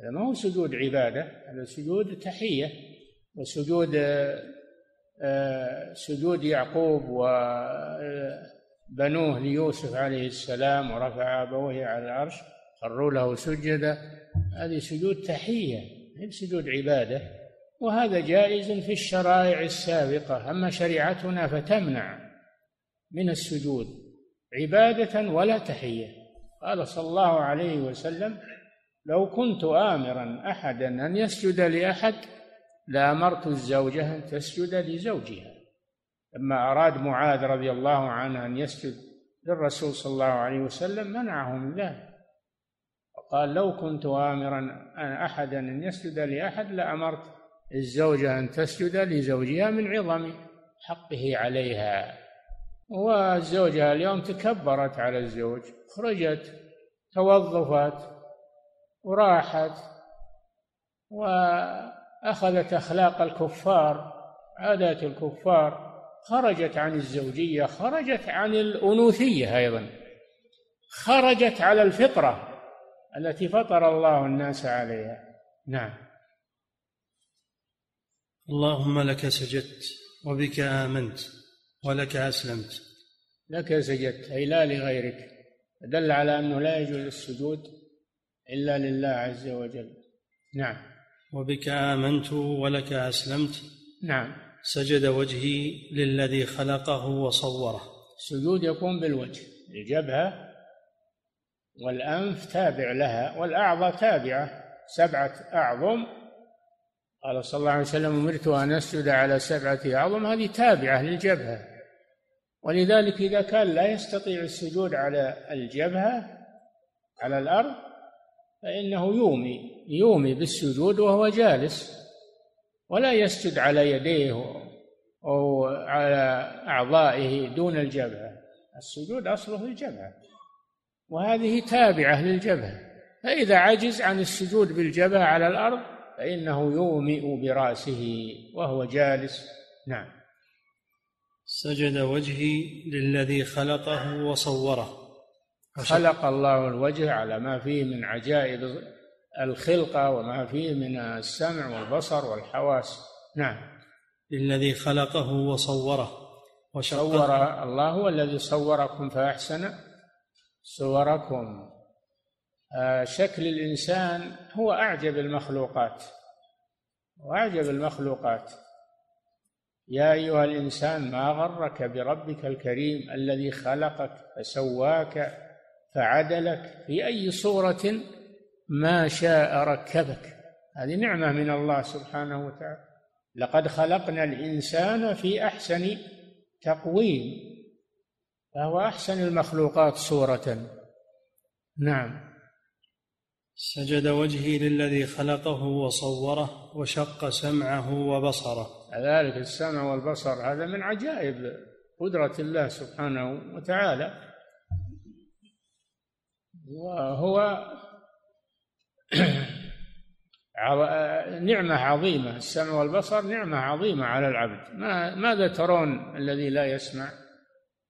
هذا ما هو سجود عبادة هذا سجود تحية وسجود آه، سجود يعقوب وبنوه ليوسف عليه السلام ورفع أبويه على العرش خروا له سجدا هذه سجود تحية هي سجود عبادة. وهذا جائز في الشرائع السابقة أما شريعتنا فتمنع من السجود عبادة ولا تحية. قال صلى الله عليه وسلم لو كنت آمرا أحدا أن يسجد لأحد لأمرت الزوجة أن تسجد لزوجها. لما أراد معاذ رضي الله عنه أن يسجد للرسول صلى الله عليه وسلم منعه من ذلك. وقال لو كنت آمرا أحدا أن يسجد لأحد لأمرت الزوجة أن تسجد لزوجها من عظم حقه عليها. والزوجة اليوم تكبرت على الزوج خرجت توظفت وراحت وأخذت أخلاق الكفار عادات الكفار. خرجت عن الزوجية خرجت عن الأنوثية أيضا. خرجت على الفطرة التي فطر الله الناس عليها. نعم. اللهم لك سجدت وبك آمنت ولك أسلمت. لك سجدت أي لا لغيرك. دل على أنه لا يجوز السجود إلا لله عز وجل. نعم. وبك آمنت ولك أسلمت. نعم. سجد وجهي للذي خلقه وصوره. السجود يكون بالوجه الجبهة والأنف تابع لها والأعضاء تابعة سبعة أعظم قال صلى الله عليه وسلم أمرت أن أسجد على سبعة أعظم. هذه تابعة للجبهة. ولذلك إذا كان لا يستطيع السجود على الجبهة على الأرض فإنه يومي يومي بالسجود وهو جالس ولا يسجد على يديه أو على أعضائه دون الجبهة. السجود أصله الجبهة وهذه تابعة للجبهة. فإذا عجز عن السجود بالجبهة على الأرض فإنه يومئ برأسه وهو جالس. نعم. سجد وجهي للذي خلقه وصوره. خلق الله الوجه على ما فيه من عجائب الخلقة وما فيه من السمع والبصر والحواس. نعم. للذي خلقه وصوره. وصور الله هو الذي صوركم فأحسن صوركم. شكل الإنسان هو أعجب المخلوقات. وأعجب المخلوقات. يا أيها الإنسان ما غرك بربك الكريم الذي خلقك فسواك فعدلك؟ في أي صورة ما شاء ركبك؟ هذه نعمة من الله سبحانه وتعالى. لقد خلقنا الإنسان في أحسن تقويم فهو أحسن المخلوقات صورة. نعم. سجد وجهي للذي خلقه وصوره وشق سمعه وبصره. ذلك السمع والبصر هذا من عجائب قدرة الله سبحانه وتعالى. وهو نعمة عظيمة السمع والبصر نعمة عظيمة على العبد. ما ماذا ترون الذي لا يسمع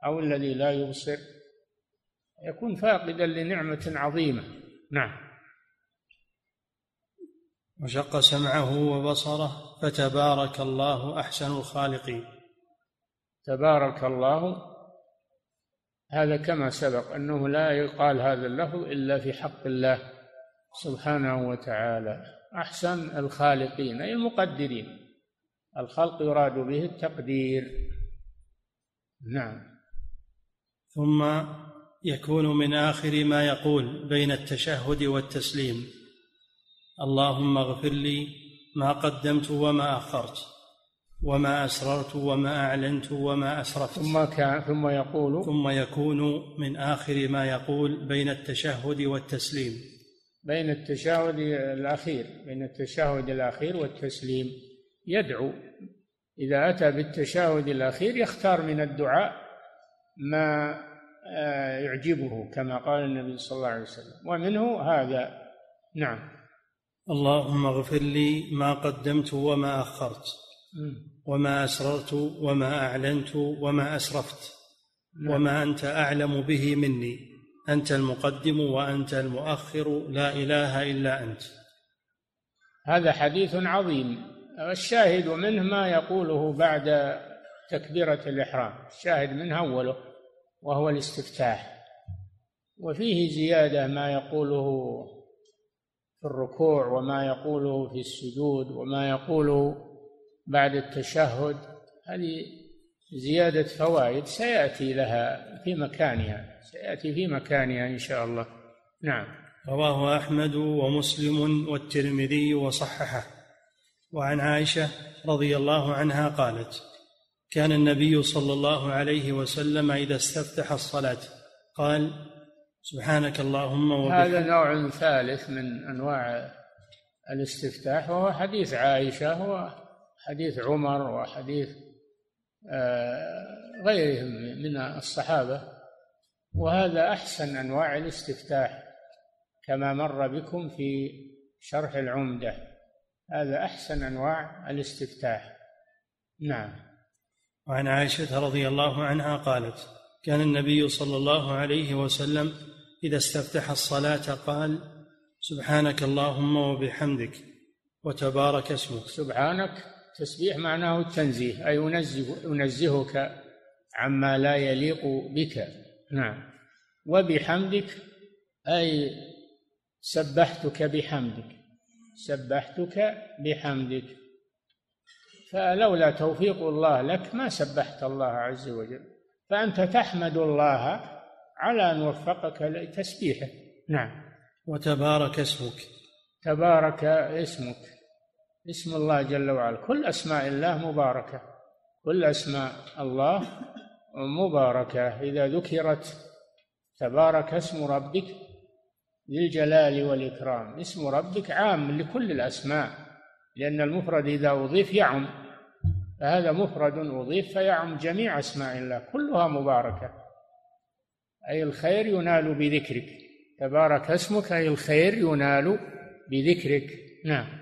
أو الذي لا يبصر؟ يكون فاقدا لنعمة عظيمة. نعم. وشق سمعه وبصره فتبارك الله أحسن الخالقين. تبارك الله هذا كما سبق أنه لا يقال هذا اللفظ إلا في حق الله سبحانه وتعالى. أحسن الخالقين أي المقدرين. الخلق يراد به التقدير. نعم. ثم يكون من آخر ما يقول بين التشهد والتسليم. اللهم اغفر لي ما قدمت وما أخرت وما أسررت وما أعلنت وما أسرفت. ثم ثم يقول ثم يكون من آخر ما يقول بين التشهد والتسليم. بين التشهد الأخير بين التشهد الأخير والتسليم. يدعو إذا أتى بالتشهد الأخير يختار من الدعاء ما آه، يعجبه كما قال النبي صلى الله عليه وسلم. ومنه هذا. نعم. اللهم اغفر لي ما قدمت وما أخرت وما أسررت وما أعلنت وما أسرفت نعم. وما أنت أعلم به مني أنت المقدم وأنت المؤخر لا إله إلا أنت. هذا حديث عظيم. الشاهد منه ما يقوله بعد تكبيرة الإحرام. الشاهد منه أوله وهو الاستفتاح. وفيه زيادة ما يقوله في الركوع وما يقوله في السجود وما يقوله بعد التشهد هذه زيادة فوائد سيأتي لها في مكانها سيأتي في مكانها إن شاء الله. نعم. رواه أحمد ومسلم والترمذي وصححه. وعن عائشة رضي الله عنها قالت كان النبي صلى الله عليه وسلم إذا استفتح الصلاة قال سبحانك اللهم وبحمدك. هذا نوع ثالث من أنواع الاستفتاح وهو حديث عائشة هو حديث عمر وحديث آه، غيرهم من الصحابة. وهذا أحسن أنواع الاستفتاح كما مر بكم في شرح العمدة. هذا أحسن أنواع الاستفتاح. نعم. وعن عائشة رضي الله عنها قالت كان النبي صلى الله عليه وسلم إذا استفتح الصلاة قال سبحانك اللهم وبحمدك وتبارك اسمك. سبحانك تسبيح معناه التنزيه أي ينزه ينزهك عما لا يليق بك. نعم. وبحمدك أي سبحتك بحمدك. سبحتك بحمدك. فلولا توفيق الله لك ما سبحت الله عز وجل. فأنت تحمد الله على أن وفقك لتسبيحه. نعم. وتبارك اسمك. تبارك اسمك. اسم الله جل وعلا. كل أسماء الله مباركة. كل أسماء الله مباركة. إذا ذكرت تبارك اسم ربك ذي الجلال والإكرام. اسم ربك عام لكل الأسماء. لأن المفرد إذا أضيف يعم. فهذا مفرد أضيف فيعم جميع أسماء الله. كلها مباركة. أي الخير ينال بذكرك. تبارك اسمك أي الخير ينال بذكرك. نعم.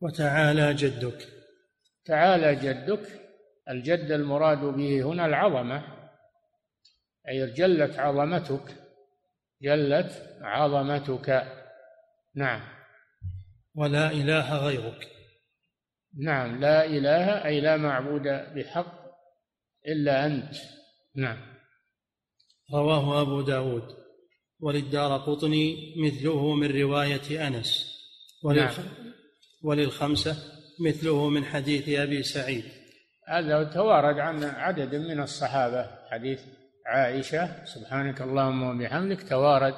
وتعالى جدك. تعالى جدك الجد المراد به هنا العظمة. أي جلت عظمتك جلت عظمتك. نعم. ولا إله غيرك. نعم. لا إله أي لا معبود بحق إلا أنت. نعم. رواه أبو داود. وللدار قطني مثله من رواية أنس. وللخ... نعم. وللخمسة مثله من حديث أبي سعيد. هذا توارد عن عدد من الصحابة. حديث عائشة سبحانك اللهم وبحمدك توارد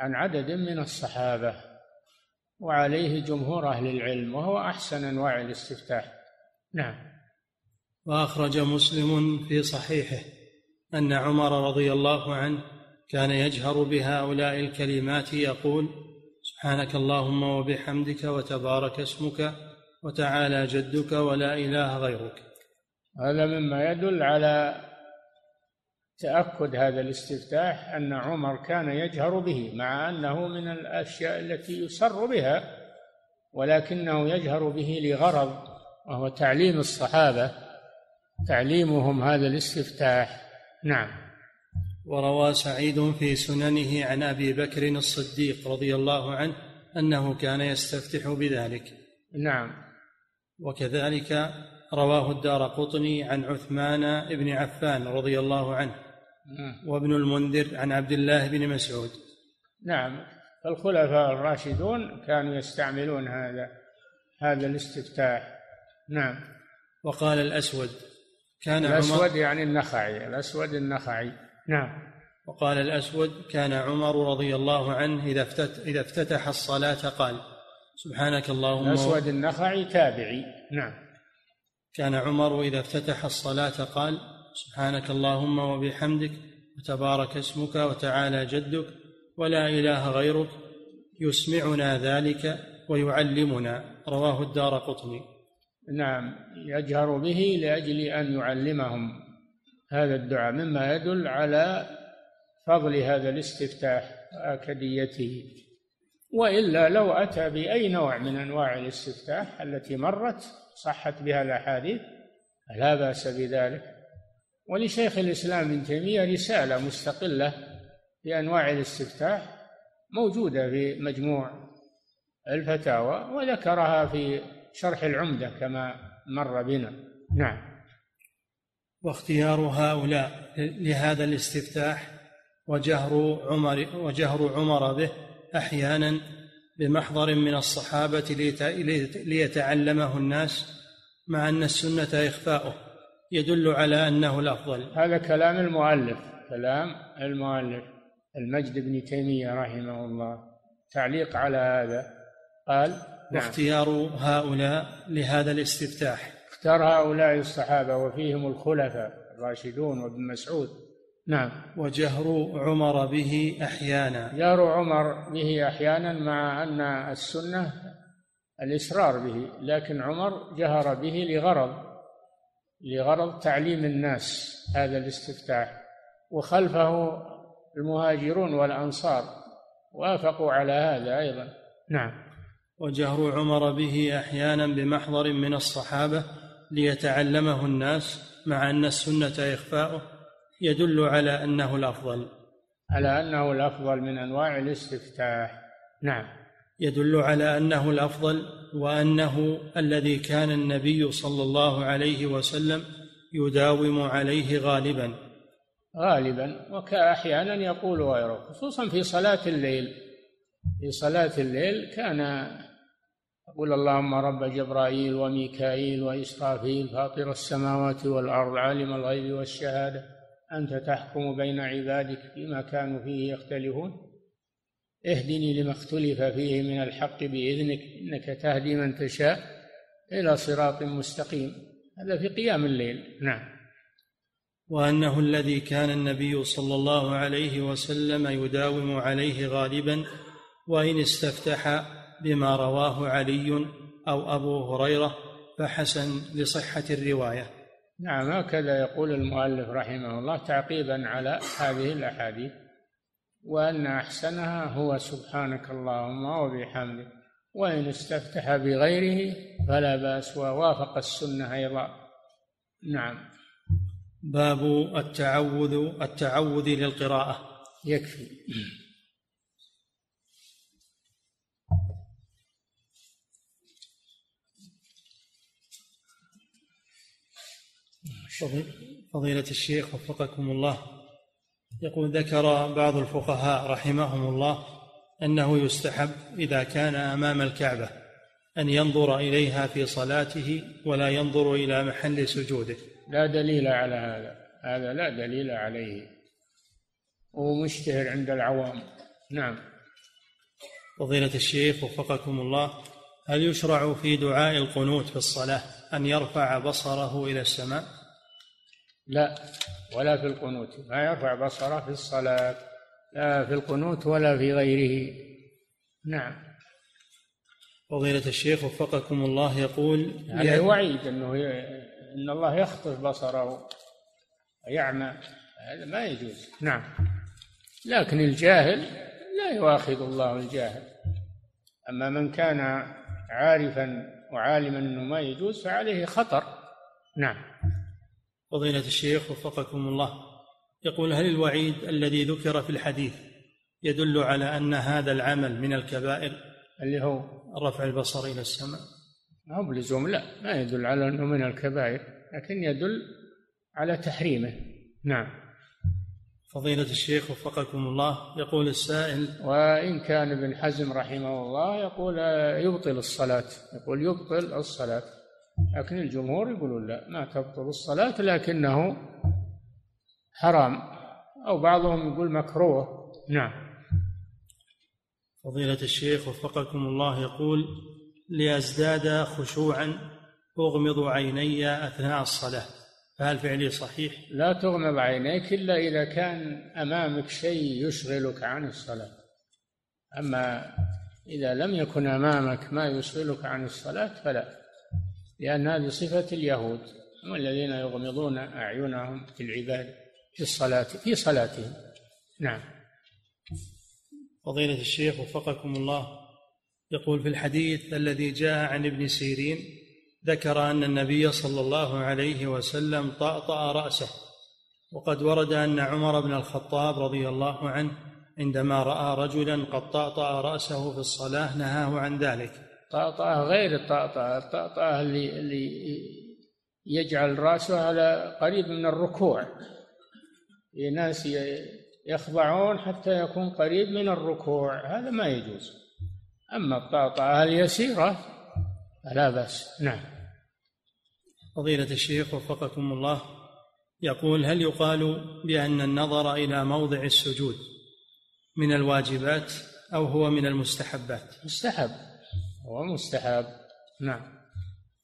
عن عدد من الصحابة. وعليه جمهور أهل العلم وهو أحسن أنواع الاستفتاح. نعم. وأخرج مسلم في صحيحه. أن عمر رضي الله عنه كان يجهر بهؤلاء الكلمات يقول سبحانك اللهم وبحمدك وتبارك اسمك وتعالى جدك ولا إله غيرك. هذا مما يدل على تأكد هذا الاستفتاح أن عمر كان يجهر به مع أنه من الأشياء التي يسر بها ولكنه يجهر به لغرض وهو تعليم الصحابة تعليمهم هذا الاستفتاح. نعم. وروى سعيد في سننه عن أبي بكر الصديق رضي الله عنه أنه كان يستفتح بذلك. نعم. وكذلك رواه الدار قطني عن عثمان بن عفان رضي الله عنه نعم. وابن المنذر عن عبد الله بن مسعود. نعم. الخلفاء الراشدون كانوا يستعملون هذا هذا الاستفتاح. نعم. وقال الأسود كان الأسود عمر يعني النخعي الأسود النخعي. نعم. وقال الأسود كان عمر رضي الله عنه إذا افتتح, إذا افتتح الصلاة قال سبحانك اللهم. الأسود النخعي تابعي. نعم. كان عمر إذا افتتح الصلاة قال سبحانك اللهم وبحمدك وتبارك اسمك وتعالى جدك ولا إله غيرك يسمعنا ذلك ويعلمنا. رواه الدار قطني. نعم يجهر به لأجل أن يعلمهم هذا الدعاء مما يدل على فضل هذا الاستفتاح واكديته وإلا لو أتى بأي نوع من أنواع الاستفتاح التي مرت صحت بها الأحاديث لا بأس بذلك. ولشيخ الإسلام ابن تيمية رسالة مستقلة في أنواع الاستفتاح موجودة في مجموع الفتاوى وذكرها في شرح العمدة كما مر بنا. نعم. واختيار هؤلاء لهذا الاستفتاح وجهر عمر وجهر عمر به أحيانا بمحضر من الصحابة ليتعلمه الناس مع أن السنة إخفاؤه. يدل على أنه الأفضل. هذا كلام المؤلف. كلام المؤلف المجد بن تيمية رحمه الله. تعليق على هذا. قال نعم. واختيار هؤلاء لهذا الاستفتاح. اختار هؤلاء الصحابة وفيهم الخلفاء الراشدون وابن مسعود. نعم. وجهر عمر به أحيانا. جهر عمر به أحيانا مع أن السنة الإصرار به لكن عمر جهر به لغرض لغرض تعليم الناس هذا الاستفتاح. وخلفه المهاجرون والأنصار وافقوا على هذا أيضا. نعم. وجهر عمر به أحيانا بمحضر من الصحابة ليتعلمه الناس مع أن السنة إخفاؤه يدل على أنه الأفضل. على أنه الأفضل من أنواع الاستفتاح. نعم. يدل على أنه الأفضل وأنه الذي كان النبي صلى الله عليه وسلم يداوم عليه غالبا. غالبا وكأحيانا يقول غيره خصوصا في صلاة الليل. في صلاة الليل كان يقول اللهم رب جبرائيل وميكائيل وإسرافيل فاطر السماوات والأرض عالم الغيب والشهادة أنت تحكم بين عبادك فيما كانوا فيه يختلفون. اهدني لما اختلف فيه من الحق بإذنك إنك تهدي من تشاء إلى صراط مستقيم. هذا في قيام الليل. نعم. وأنه الذي كان النبي صلى الله عليه وسلم يداوم عليه غالبا وإن استفتح بما رواه علي أو أبو هريرة فحسن لصحة الرواية. نعم هكذا يقول المؤلف رحمه الله تعقيبا على هذه الأحاديث وأن أحسنها هو سبحانك اللهم وبحمدك وإن استفتح بغيره فلا بأس ووافق السنة أيضا. نعم. باب التعوذ التعوذ للقراءة. يكفي. فضيلة الشيخ وفقكم الله. يقول ذكر بعض الفقهاء رحمهم الله أنه يستحب إذا كان أمام الكعبة أن ينظر إليها في صلاته ولا ينظر إلى محل سجوده. لا دليل على هذا هذا لا دليل عليه. ومشتهر عند العوام. نعم. فضيلة الشيخ وفقكم الله هل يشرع في دعاء القنوت في الصلاة أن يرفع بصره إلى السماء؟ لا ولا في القنوت ما يرفع بصره في الصلاة لا في القنوت ولا في غيره. نعم. فضيلة الشيخ وفقكم الله يقول هذا وعيد إنه إن الله يخطف بصره ويعمى هذا ما يجوز. نعم. لكن الجاهل لا يؤاخذ الله الجاهل. أما من كان عارفا وعالما إنه ما يجوز فعليه خطر. نعم. فضيلة الشيخ وفقكم الله. يقول هل الوعيد الذي ذكر في الحديث يدل على أن هذا العمل من الكبائر؟ اللي هو رفع البصر إلى السماء. ما هو بلزوم لا ما يدل على أنه من الكبائر لكن يدل على تحريمه. نعم. فضيلة الشيخ وفقكم الله يقول السائل وإن كان ابن حزم رحمه الله يقول يبطل الصلاة. يقول يبطل الصلاة. لكن الجمهور يقولون لا ما تبطل الصلاة لكنه حرام. أو بعضهم يقول مكروه. نعم. فضيلة الشيخ وفقكم الله يقول لأزداد خشوعا أغمض عيني أثناء الصلاة. فهل فعلي صحيح؟ لا تغمض عينيك إلا إذا كان أمامك شيء يشغلك عن الصلاة. أما إذا لم يكن أمامك ما يشغلك عن الصلاة فلا. لأن هذه صفة اليهود هم الذين يغمضون أعينهم في العبادة في الصلاة في صلاتهم. نعم. فضيلة الشيخ وفقكم الله يقول في الحديث الذي جاء عن ابن سيرين ذكر أن النبي صلى الله عليه وسلم طأطأ رأسه وقد ورد أن عمر بن الخطاب رضي الله عنه عندما رأى رجلا قد طأطأ رأسه في الصلاة نهاه عن ذلك. طأطأة غير الطأطأة الطأطأة اللي, اللي يجعل رأسه على قريب من الركوع. ناس يخضعون حتى يكون قريب من الركوع هذا ما يجوز. أما الطأطأة اليسيرة فلا بأس. نعم. فضيلة الشيخ وفقكم الله. يقول هل يقال بأن النظر إلى موضع السجود من الواجبات أو هو من المستحبات؟ مستحب. هو مستحب نعم.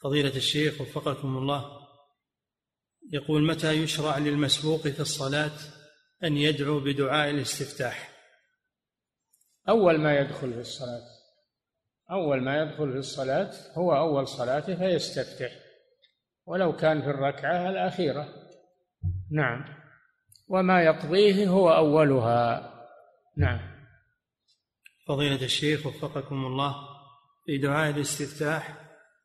فضيلة الشيخ وفقكم الله. يقول متى يشرع للمسبوق في الصلاة أن يدعو بدعاء الاستفتاح؟ أول ما يدخل في الصلاة. أول ما يدخل في الصلاة هو أول صلاته فيستفتح. ولو كان في الركعة الأخيرة. نعم. وما يقضيه هو أولها. نعم. فضيلة الشيخ وفقكم الله. في دعاء الاستفتاح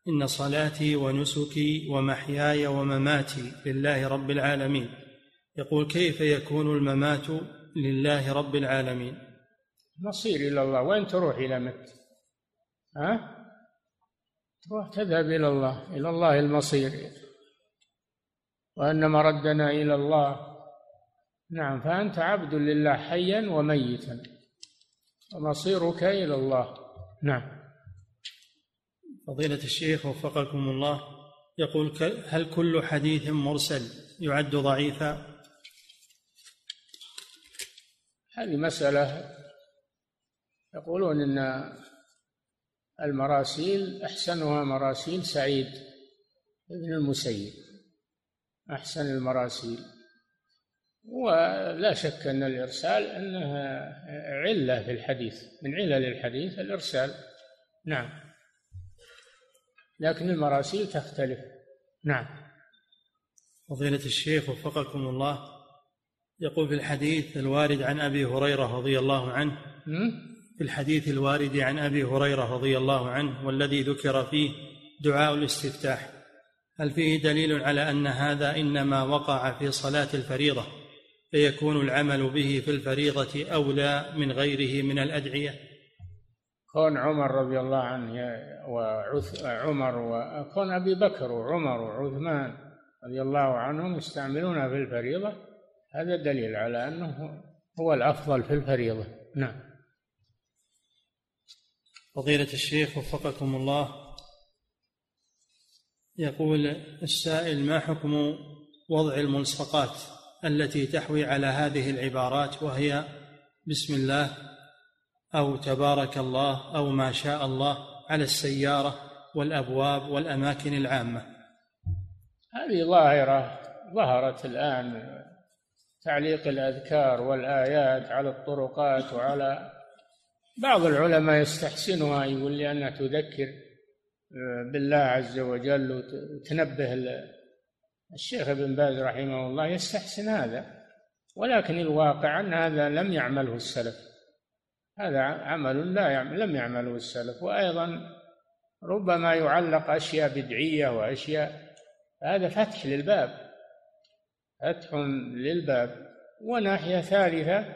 إن صلاتي ونسكي ومحياي ومماتي لله رب العالمين. يقول كيف يكون الممات لله رب العالمين؟ مصير إلى الله. وين تروح إلى مت ها؟ تروح تذهب إلى الله إلى الله المصير. وأن مردنا إلى الله. نعم فأنت عبد لله حيا وميتا. ومصيرك إلى الله. نعم. فضيلة الشيخ وفقكم الله يقول هل كل حديث مرسل يعد ضعيفا؟ هذه مسألة يقولون إن المراسيل أحسنها مراسيل سعيد بن المسيب أحسن المراسيل. ولا شك أن الإرسال أنها علة في الحديث من علل الحديث الإرسال. نعم. لكن المراسيل تختلف. نعم. فضيلة الشيخ وفقكم الله يقول في الحديث الوارد عن أبي هريرة رضي الله عنه في الحديث الوارد عن أبي هريرة رضي الله عنه والذي ذكر فيه دعاء الاستفتاح هل فيه دليل على أن هذا إنما وقع في صلاة الفريضة فيكون العمل به في الفريضة أولى من غيره من الأدعية؟ كون عمر رضي الله عنه وعمر وكون أبي بكر وعمر وعثمان رضي الله عنهم يستعملونها في الفريضة هذا دليل على أنه هو الأفضل في الفريضة. نعم. فضيلة الشيخ وفقكم الله. يقول السائل ما حكم وضع الملصقات التي تحوي على هذه العبارات وهي بسم الله أو تبارك الله أو ما شاء الله على السيارة والأبواب والأماكن العامة. هذه ظاهرة ظهرت الآن تعليق الأذكار والآيات على الطرقات وعلى بعض العلماء يستحسنها يقول لأنها تذكر آه، بالله عز وجل وتنبه الشيخ ابن باز رحمه الله يستحسن هذا ولكن الواقع أن هذا لم يعمله السلف. هذا عمل لا يعمل لم يعمله السلف. وأيضا ربما يعلق أشياء بدعية وأشياء هذا فتح للباب فتح للباب. وناحية ثالثة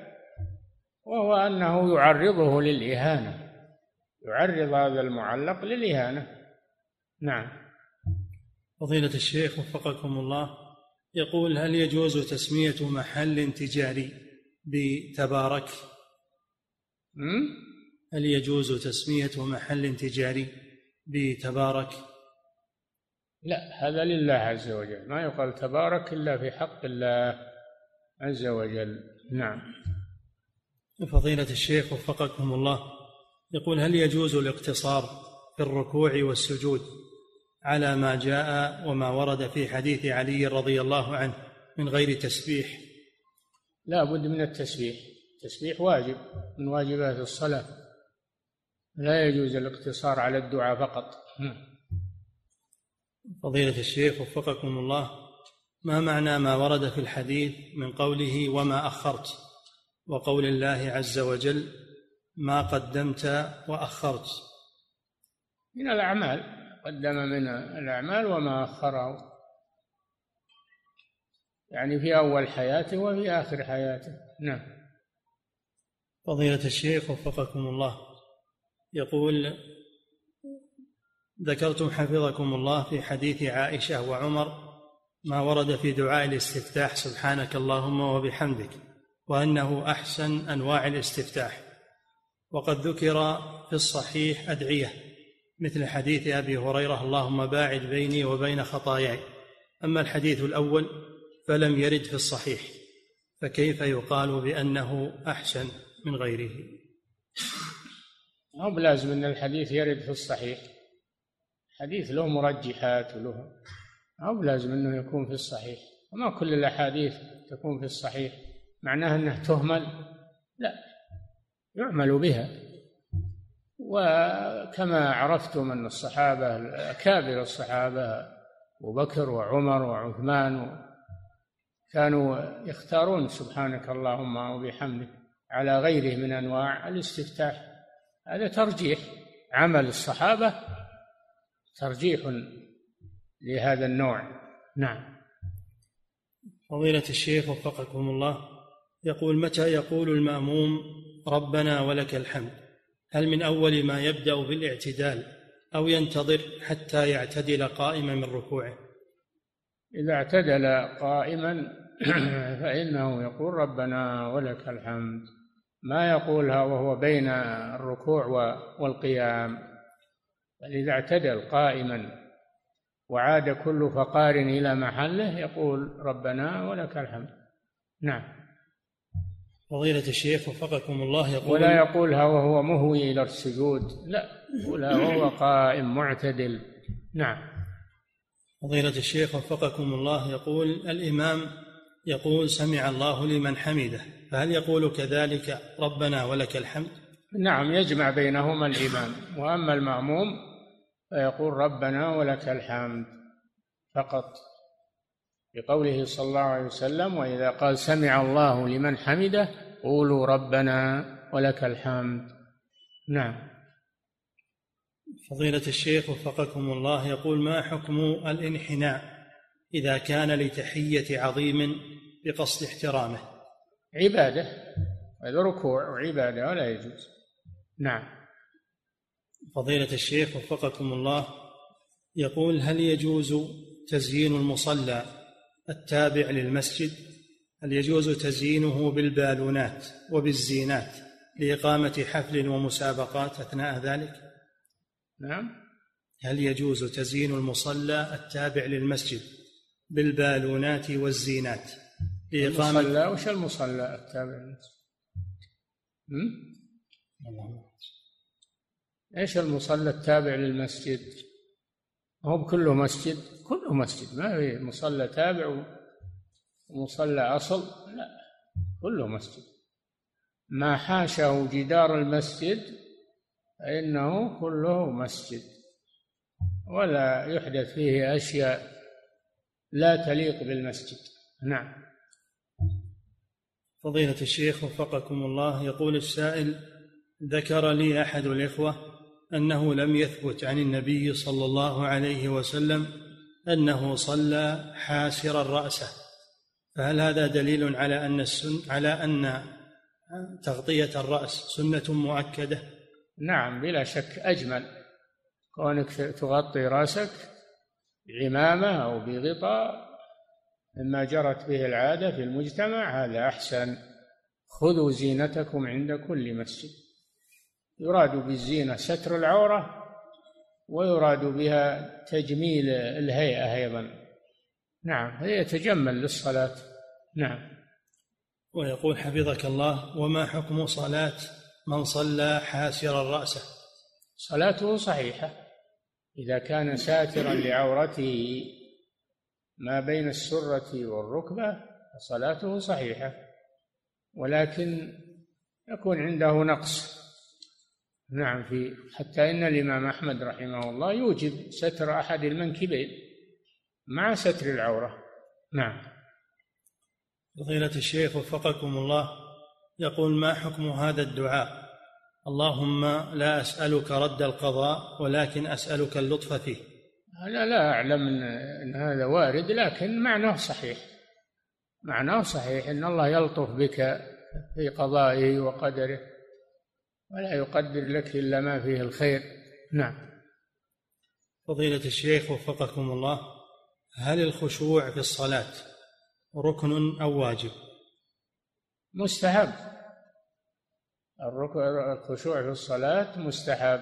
وهو أنه يعرضه للإهانة يعرض هذا المعلق للإهانة. نعم. فضيلة الشيخ وفقكم الله يقول هل يجوز تسمية محل تجاري بتبارك؟ هل يجوز تسمية محل تجاري بتبارك؟ لا هذا لله عز وجل. ما يقال تبارك إلا في حق الله عز وجل. نعم. فضيلة الشيخ وفقكم الله يقول هل يجوز الاقتصار في الركوع والسجود على ما جاء وما ورد في حديث علي رضي الله عنه من غير تسبيح؟ لا بد من التسبيح. التسبيح واجب من واجبات الصلاة. لا يجوز الاقتصار على الدعاء فقط. فضيلة الشيخ وفقكم الله ما معنى ما ورد في الحديث من قوله وما أخرت؟ وقول الله عز وجل ما قدمت وأخرت. من الأعمال. قدم من الأعمال وما أخره. يعني في أول حياته وفي آخر حياته. نعم. فضيلة الشيخ وفقكم الله. يقول ذكرتم حفظكم الله في حديث عائشة وعمر ما ورد في دعاء الاستفتاح سبحانك اللهم وبحمدك وأنه أحسن أنواع الاستفتاح وقد ذكر في الصحيح أدعية مثل حديث أبي هريرة اللهم باعد بيني وبين خطاياي أما الحديث الأول فلم يرد في الصحيح فكيف يقال بأنه أحسن؟ من غيره. مو بلازم إن الحديث يرد في الصحيح. حديث له مرجحات وله. مو بلازم إنه يكون في الصحيح. وما كل الأحاديث تكون في الصحيح. معناه إنها تهمل. لا. يعمل بها. وكما عرفتم أن الصحابة أكابر الصحابة أبو بكر وعمر وعثمان كانوا يختارون سبحانك اللهم وبحمدك على غيره من أنواع الاستفتاح هذا ترجيح عمل الصحابة ترجيح لهذا النوع. نعم. فضيلة الشيخ وفقكم الله يقول متى يقول المأموم ربنا ولك الحمد؟ هل من أول ما يبدأ بالاعتدال أو ينتظر حتى يعتدل قائما من ركوعه؟ إذا اعتدل قائما فإنه يقول ربنا ولك الحمد. ما يقولها وهو بين الركوع والقيام بل إذا اعتدل قائما وعاد كل فقار إلى محله يقول ربنا ولك الحمد. نعم. فضيلة الشيخ وفقكم الله يقول ولا يقولها وهو مهوي إلى السجود لا يقولها وهو قائم معتدل. نعم. فضيلة الشيخ وفقكم الله يقول الإمام يقول سمع الله لمن حمده فهل يقول كذلك ربنا ولك الحمد؟ نعم يجمع بينهما الإمام وأما المأموم فيقول ربنا ولك الحمد فقط بقوله صلى الله عليه وسلم وإذا قال سمع الله لمن حمده قولوا ربنا ولك الحمد نعم. فضيلة الشيخ وفقكم الله يقول ما حكم الانحناء؟ إذا كان لتحية عظيم بقصد احترامه. عبادة هذا ركوع وعبادة ولا يجوز. نعم. فضيلة الشيخ وفقكم الله يقول هل يجوز تزيين المصلى التابع للمسجد؟ هل يجوز تزيينه بالبالونات وبالزينات لإقامة حفل ومسابقات أثناء ذلك؟ نعم. هل يجوز تزيين المصلى التابع للمسجد بالبالونات والزينات. لإقامة المصلى وش المصلى؟ التابع؟ إيش المصلى التابع للمسجد؟ هو كله مسجد؟ كله مسجد. ما في مصلى تابع ومصلى أصل؟ لا كله مسجد. ما حاشه جدار المسجد فإنه كله مسجد. ولا يحدث فيه أشياء لا تليق بالمسجد. نعم. فضيلة الشيخ وفقكم الله يقول السائل ذكر لي أحد الإخوة أنه لم يثبت عن النبي صلى الله عليه وسلم أنه صلى حاسرا رأسه فهل هذا دليل على أن السن على أن تغطية الرأس سنة مؤكدة؟ نعم بلا شك أجمل. كونك تغطي رأسك بعمامة أو بغطاء مما جرت به العادة في المجتمع هذا أحسن. خذوا زينتكم عند كل مسجد. يراد بالزينة ستر العورة ويراد بها تجميل الهيئة أيضا. نعم هي يتجمل للصلاة. نعم. ويقول حفظك الله وما حكم صلاة من صلى حاسرا رأسه؟ صلاته صحيحة. إذا كان ساترا لعورته ما بين السرة والركبة فصلاته صحيحة ولكن يكون عنده نقص. نعم في حتى إن الإمام أحمد رحمه الله يوجب ستر أحد المنكبين مع ستر العورة. نعم. فضيلة الشيخ وفقكم الله يقول ما حكم هذا الدعاء؟ اللهم لا أسألك رد القضاء ولكن أسألك اللطف فيه. أنا لا أعلم ان هذا وارد لكن معناه صحيح. معناه صحيح إن الله يلطف بك في قضائه وقدره ولا يقدر لك إلا ما فيه الخير. نعم. فضيلة الشيخ وفقكم الله هل الخشوع في الصلاة ركن أو واجب؟ مستحب. الخشوع في الصلاة مستحب.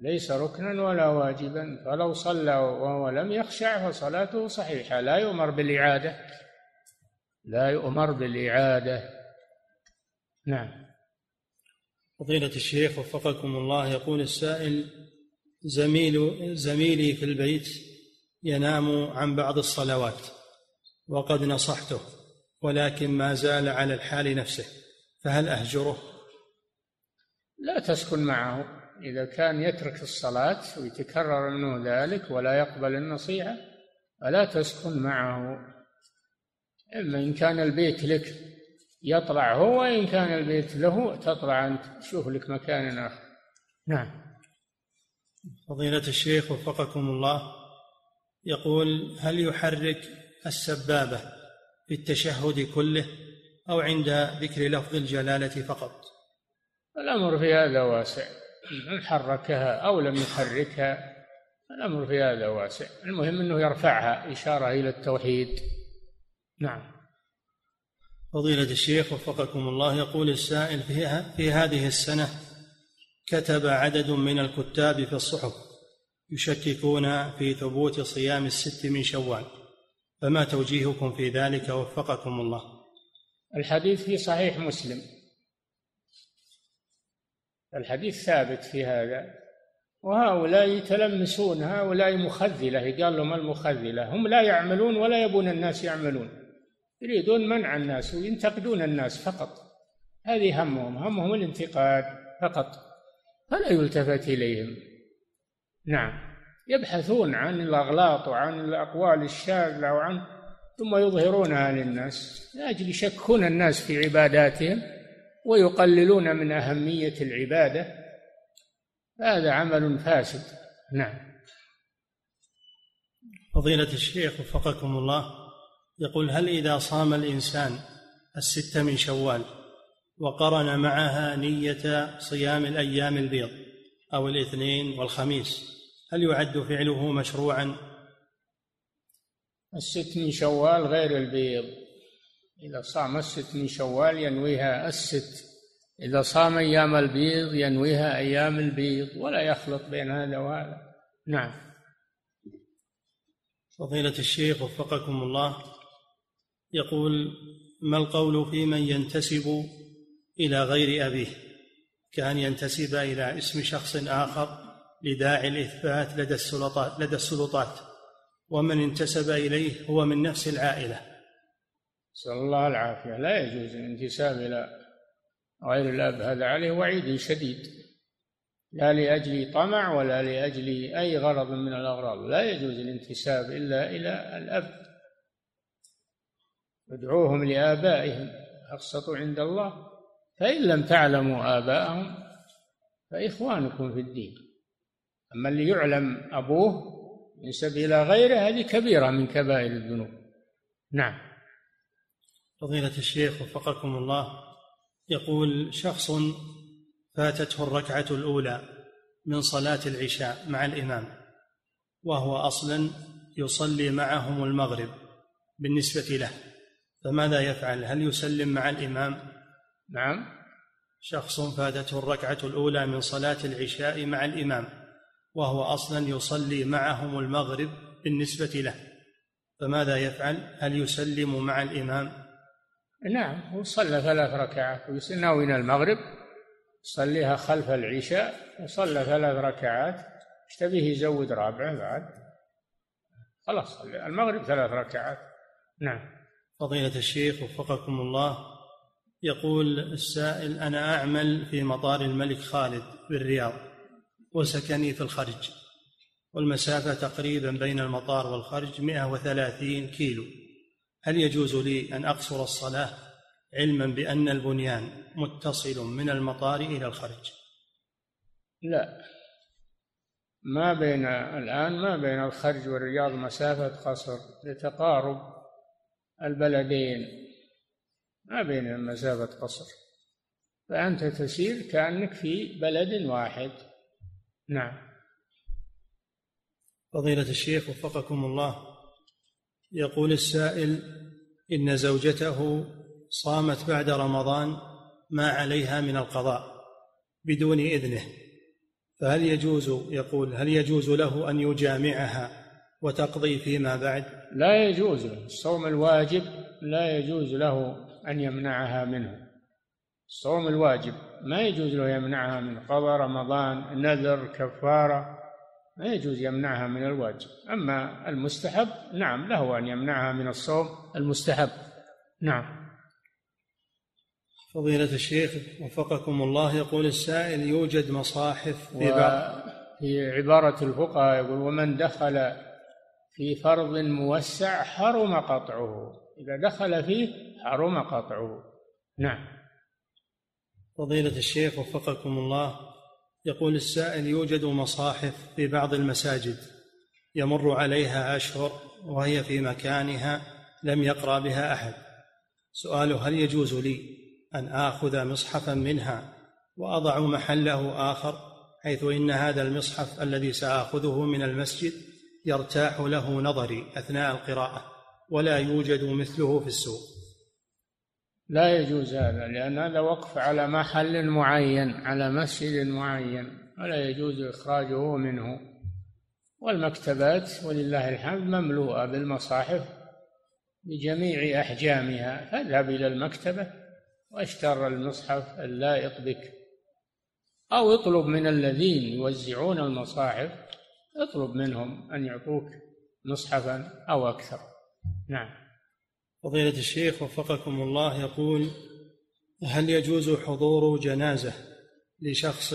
ليس ركنا ولا واجبا. فلو صلى وهو لم يخشع فصلاته صحيحة. لا يؤمر بالإعادة. لا يؤمر بالإعادة. نعم. فضيلة الشيخ وفقكم الله يقول السائل زميل زميلي في البيت ينام عن بعض الصلوات وقد نصحته ولكن ما زال على الحال نفسه فهل أهجره؟ لا تسكن معه. إذا كان يترك الصلاة ويتكرر منه ذلك ولا يقبل النصيحة فلا تسكن معه. إما إن كان البيت لك يطلع هو وإن كان البيت له تطلع أنت. تشوف لك مكان آخر. نعم. فضيلة الشيخ وفقكم الله يقول هل يحرك السبابة في التشهد كله أو عند ذكر لفظ الجلالة فقط؟ الأمر في هذا واسع. من حركها أو لم يحركها الأمر في هذا واسع. المهم أنه يرفعها إشارة إلى التوحيد. نعم. فضيلة الشيخ وفقكم الله يقول السائل في هذه السنة كتب عدد من الكتاب في الصحف يشككون في ثبوت صيام الست من شوال. فما توجيهكم في ذلك؟ وفقكم الله. الحديث في صحيح مسلم. الحديث ثابت في هذا. وهؤلاء يتلمسون هؤلاء مخذلة قال لهم المخذلة. هم لا يعملون ولا يبون الناس يعملون. يريدون منع الناس وينتقدون الناس فقط. هذه همهم همهم الانتقاد فقط. فلا يلتفت إليهم. نعم. يبحثون عن الأغلاط وعن الأقوال الشاذة وعن ثم يظهرونها للناس لأجل يشكون الناس في عباداتهم. ويقللون من أهمية العبادة هذا عمل فاسد. نعم. فضيلة الشيخ وفقكم الله يقول هل إذا صام الإنسان الست من شوال وقرن معها نية صيام الأيام البيض أو الاثنين والخميس هل يعد فعله مشروعا؟ الست من شوال غير البيض. إذا صام الست من شوال ينويها الست. إذا صام أيام البيض ينويها أيام البيض ولا يخلط بين هذا وهذا. نعم. فضيلة الشيخ وفقكم الله يقول ما القول في من ينتسب إلى غير أبيه؟ كأن ينتسب إلى اسم شخص آخر لداعي الإثبات لدى السلطات لدى السلطات. ومن انتسب إليه هو من نفس العائلة. نسأل الله العافية. لا يجوز الانتساب إلى غير الأب هذا عليه. وعيد شديد. لا لأجل طمع ولا لأجل أي غرض من الأغراض. لا يجوز الانتساب إلا إلى الأب. ادعوهم لآبائهم. أقسط عند الله. فإن لم تعلموا آباءهم فإخوانكم في الدين. أما اللي يعلم أبوه ينسب إلى غيره هذه كبيرة من كبائر الذنوب. نعم. فضيلة الشيخ وفقكم الله يقول شخص فاتته الركعة الأولى من صلاة العشاء مع الإمام وهو أصلا يصلي معهم المغرب بالنسبة له فماذا يفعل هل يسلم مع الإمام نعم شخص فاتته الركعة الأولى من صلاة العشاء مع الإمام وهو أصلا يصلي معهم المغرب بالنسبة له فماذا يفعل؟ هل يسلم مع الإمام؟ نعم هو صلى ثلاث ركعات. ناوينا المغرب صليها خلف العشاء وصلى ثلاث ركعات. إيش تبيه يزود رابعة بعد. خلاص المغرب ثلاث ركعات. نعم. فضيلة الشيخ وفقكم الله يقول السائل أنا أعمل في مطار الملك خالد بالرياض وسكني في الخرج والمسافة تقريبا بين المطار والخرج 130 كيلو. هل يجوز لي أن أقصر الصلاة؟ علما بأن البنيان متصل من المطار إلى الخرج لا. ما بين الآن ما بين الخرج والرياض مسافة قصر لتقارب البلدين. ما بين المسافة قصر. فأنت تسير كأنك في بلد واحد. نعم. فضيلة الشيخ وفقكم الله يقول السائل إن زوجته صامت بعد رمضان ما عليها من القضاء بدون إذنه. فهل يجوز يقول هل يجوز له أن يجامعها وتقضي فيما بعد؟ لا يجوز الصوم الواجب لا يجوز له أن يمنعها منه. الصوم الواجب ما يجوز له يمنعها من قضاء رمضان نذر كفارة ما يجوز يمنعها من الواجب. أما المستحب نعم له أن يمنعها من الصوم. المستحب نعم. فضيلة الشيخ وفقكم الله يقول السائل يوجد مصاحف في بعض في عبارة الفقهاء يقول ومن دخل في فرض موسع حرم قطعه إذا دخل فيه حرم قطعه. نعم. فضيلة الشيخ وفقكم الله يقول السائل يوجد مصاحف في بعض المساجد يمر عليها أشهر وهي في مكانها لم يقرأ بها أحد. سؤاله هل يجوز لي أن آخذ مصحفا منها وأضع محله آخر حيث إن هذا المصحف الذي سآخذه من المسجد يرتاح له نظري أثناء القراءة ولا يوجد مثله في السوق. لا يجوز هذا لأن هذا وقف على محل معين على مسجد معين ولا يجوز إخراجه منه. والمكتبات ولله الحمد مملوءة بالمصاحف بجميع أحجامها فاذهب إلى المكتبة واشتر المصحف اللائق بك أو اطلب من الذين يوزعون المصاحف اطلب منهم أن يعطوك مصحفا أو أكثر. نعم. فضيلة الشيخ وفقكم الله يقول هل يجوز حضور جنازة لشخص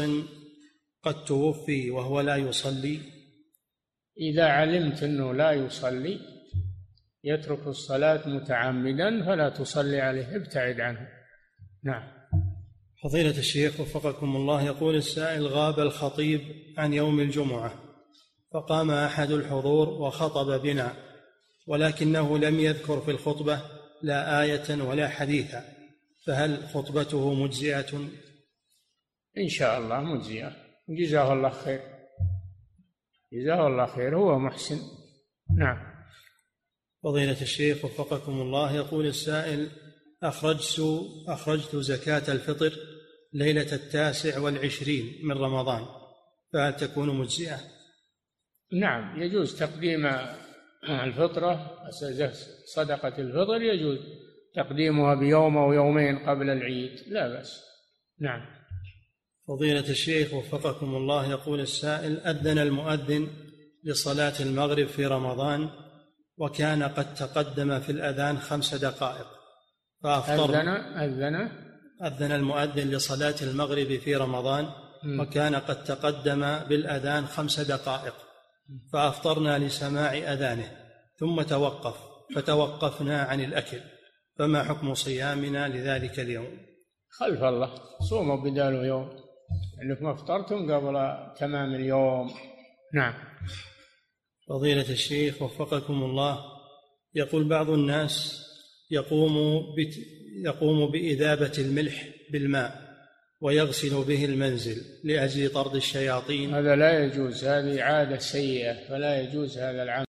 قد توفي وهو لا يصلي؟ إذا علمت أنه لا يصلي يترك الصلاة متعمدا فلا تصلي عليه ابتعد عنه. نعم. فضيلة الشيخ وفقكم الله يقول السائل غاب الخطيب عن يوم الجمعة فقام أحد الحضور وخطب بنا ولكنه لم يذكر في الخطبة لا آية ولا حديثا فهل خطبته مجزئة؟ إن شاء الله مجزئة. جزاه الله خير. جزاه الله خير هو محسن. نعم. فضيلة الشيخ وفقكم الله يقول السائل أخرجت أخرجت زكاة الفطر ليلة التاسع والعشرين من رمضان فهل تكون مجزئة؟ نعم يجوز تقديم الفطرة صدقة الفطر يجوز تقديمها بيوم أو يومين قبل العيد لا بأس. نعم. فضيلة الشيخ وفقكم الله يقول السائل أذن المؤذن لصلاة المغرب في رمضان وكان قد تقدم في الأذان خمس دقائق. فأفطر. أذن أذن. أذن المؤذن لصلاة المغرب في رمضان وكان قد تقدم بالأذان خمس دقائق. فأفطرنا لسماع أذانه ثم توقف فتوقفنا عن الأكل. فما حكم صيامنا لذلك اليوم؟ خلف الله صوموا بدال يوم. إنكم أفطرتم قبل تمام اليوم. نعم. فضيلة الشيخ وفقكم الله يقول بعض الناس يقوم بت يقوم بإذابة الملح بالماء ويغسل به المنزل لأجل طرد الشياطين. هذا لا يجوز هذه عادة سيئة فلا يجوز هذا العمل.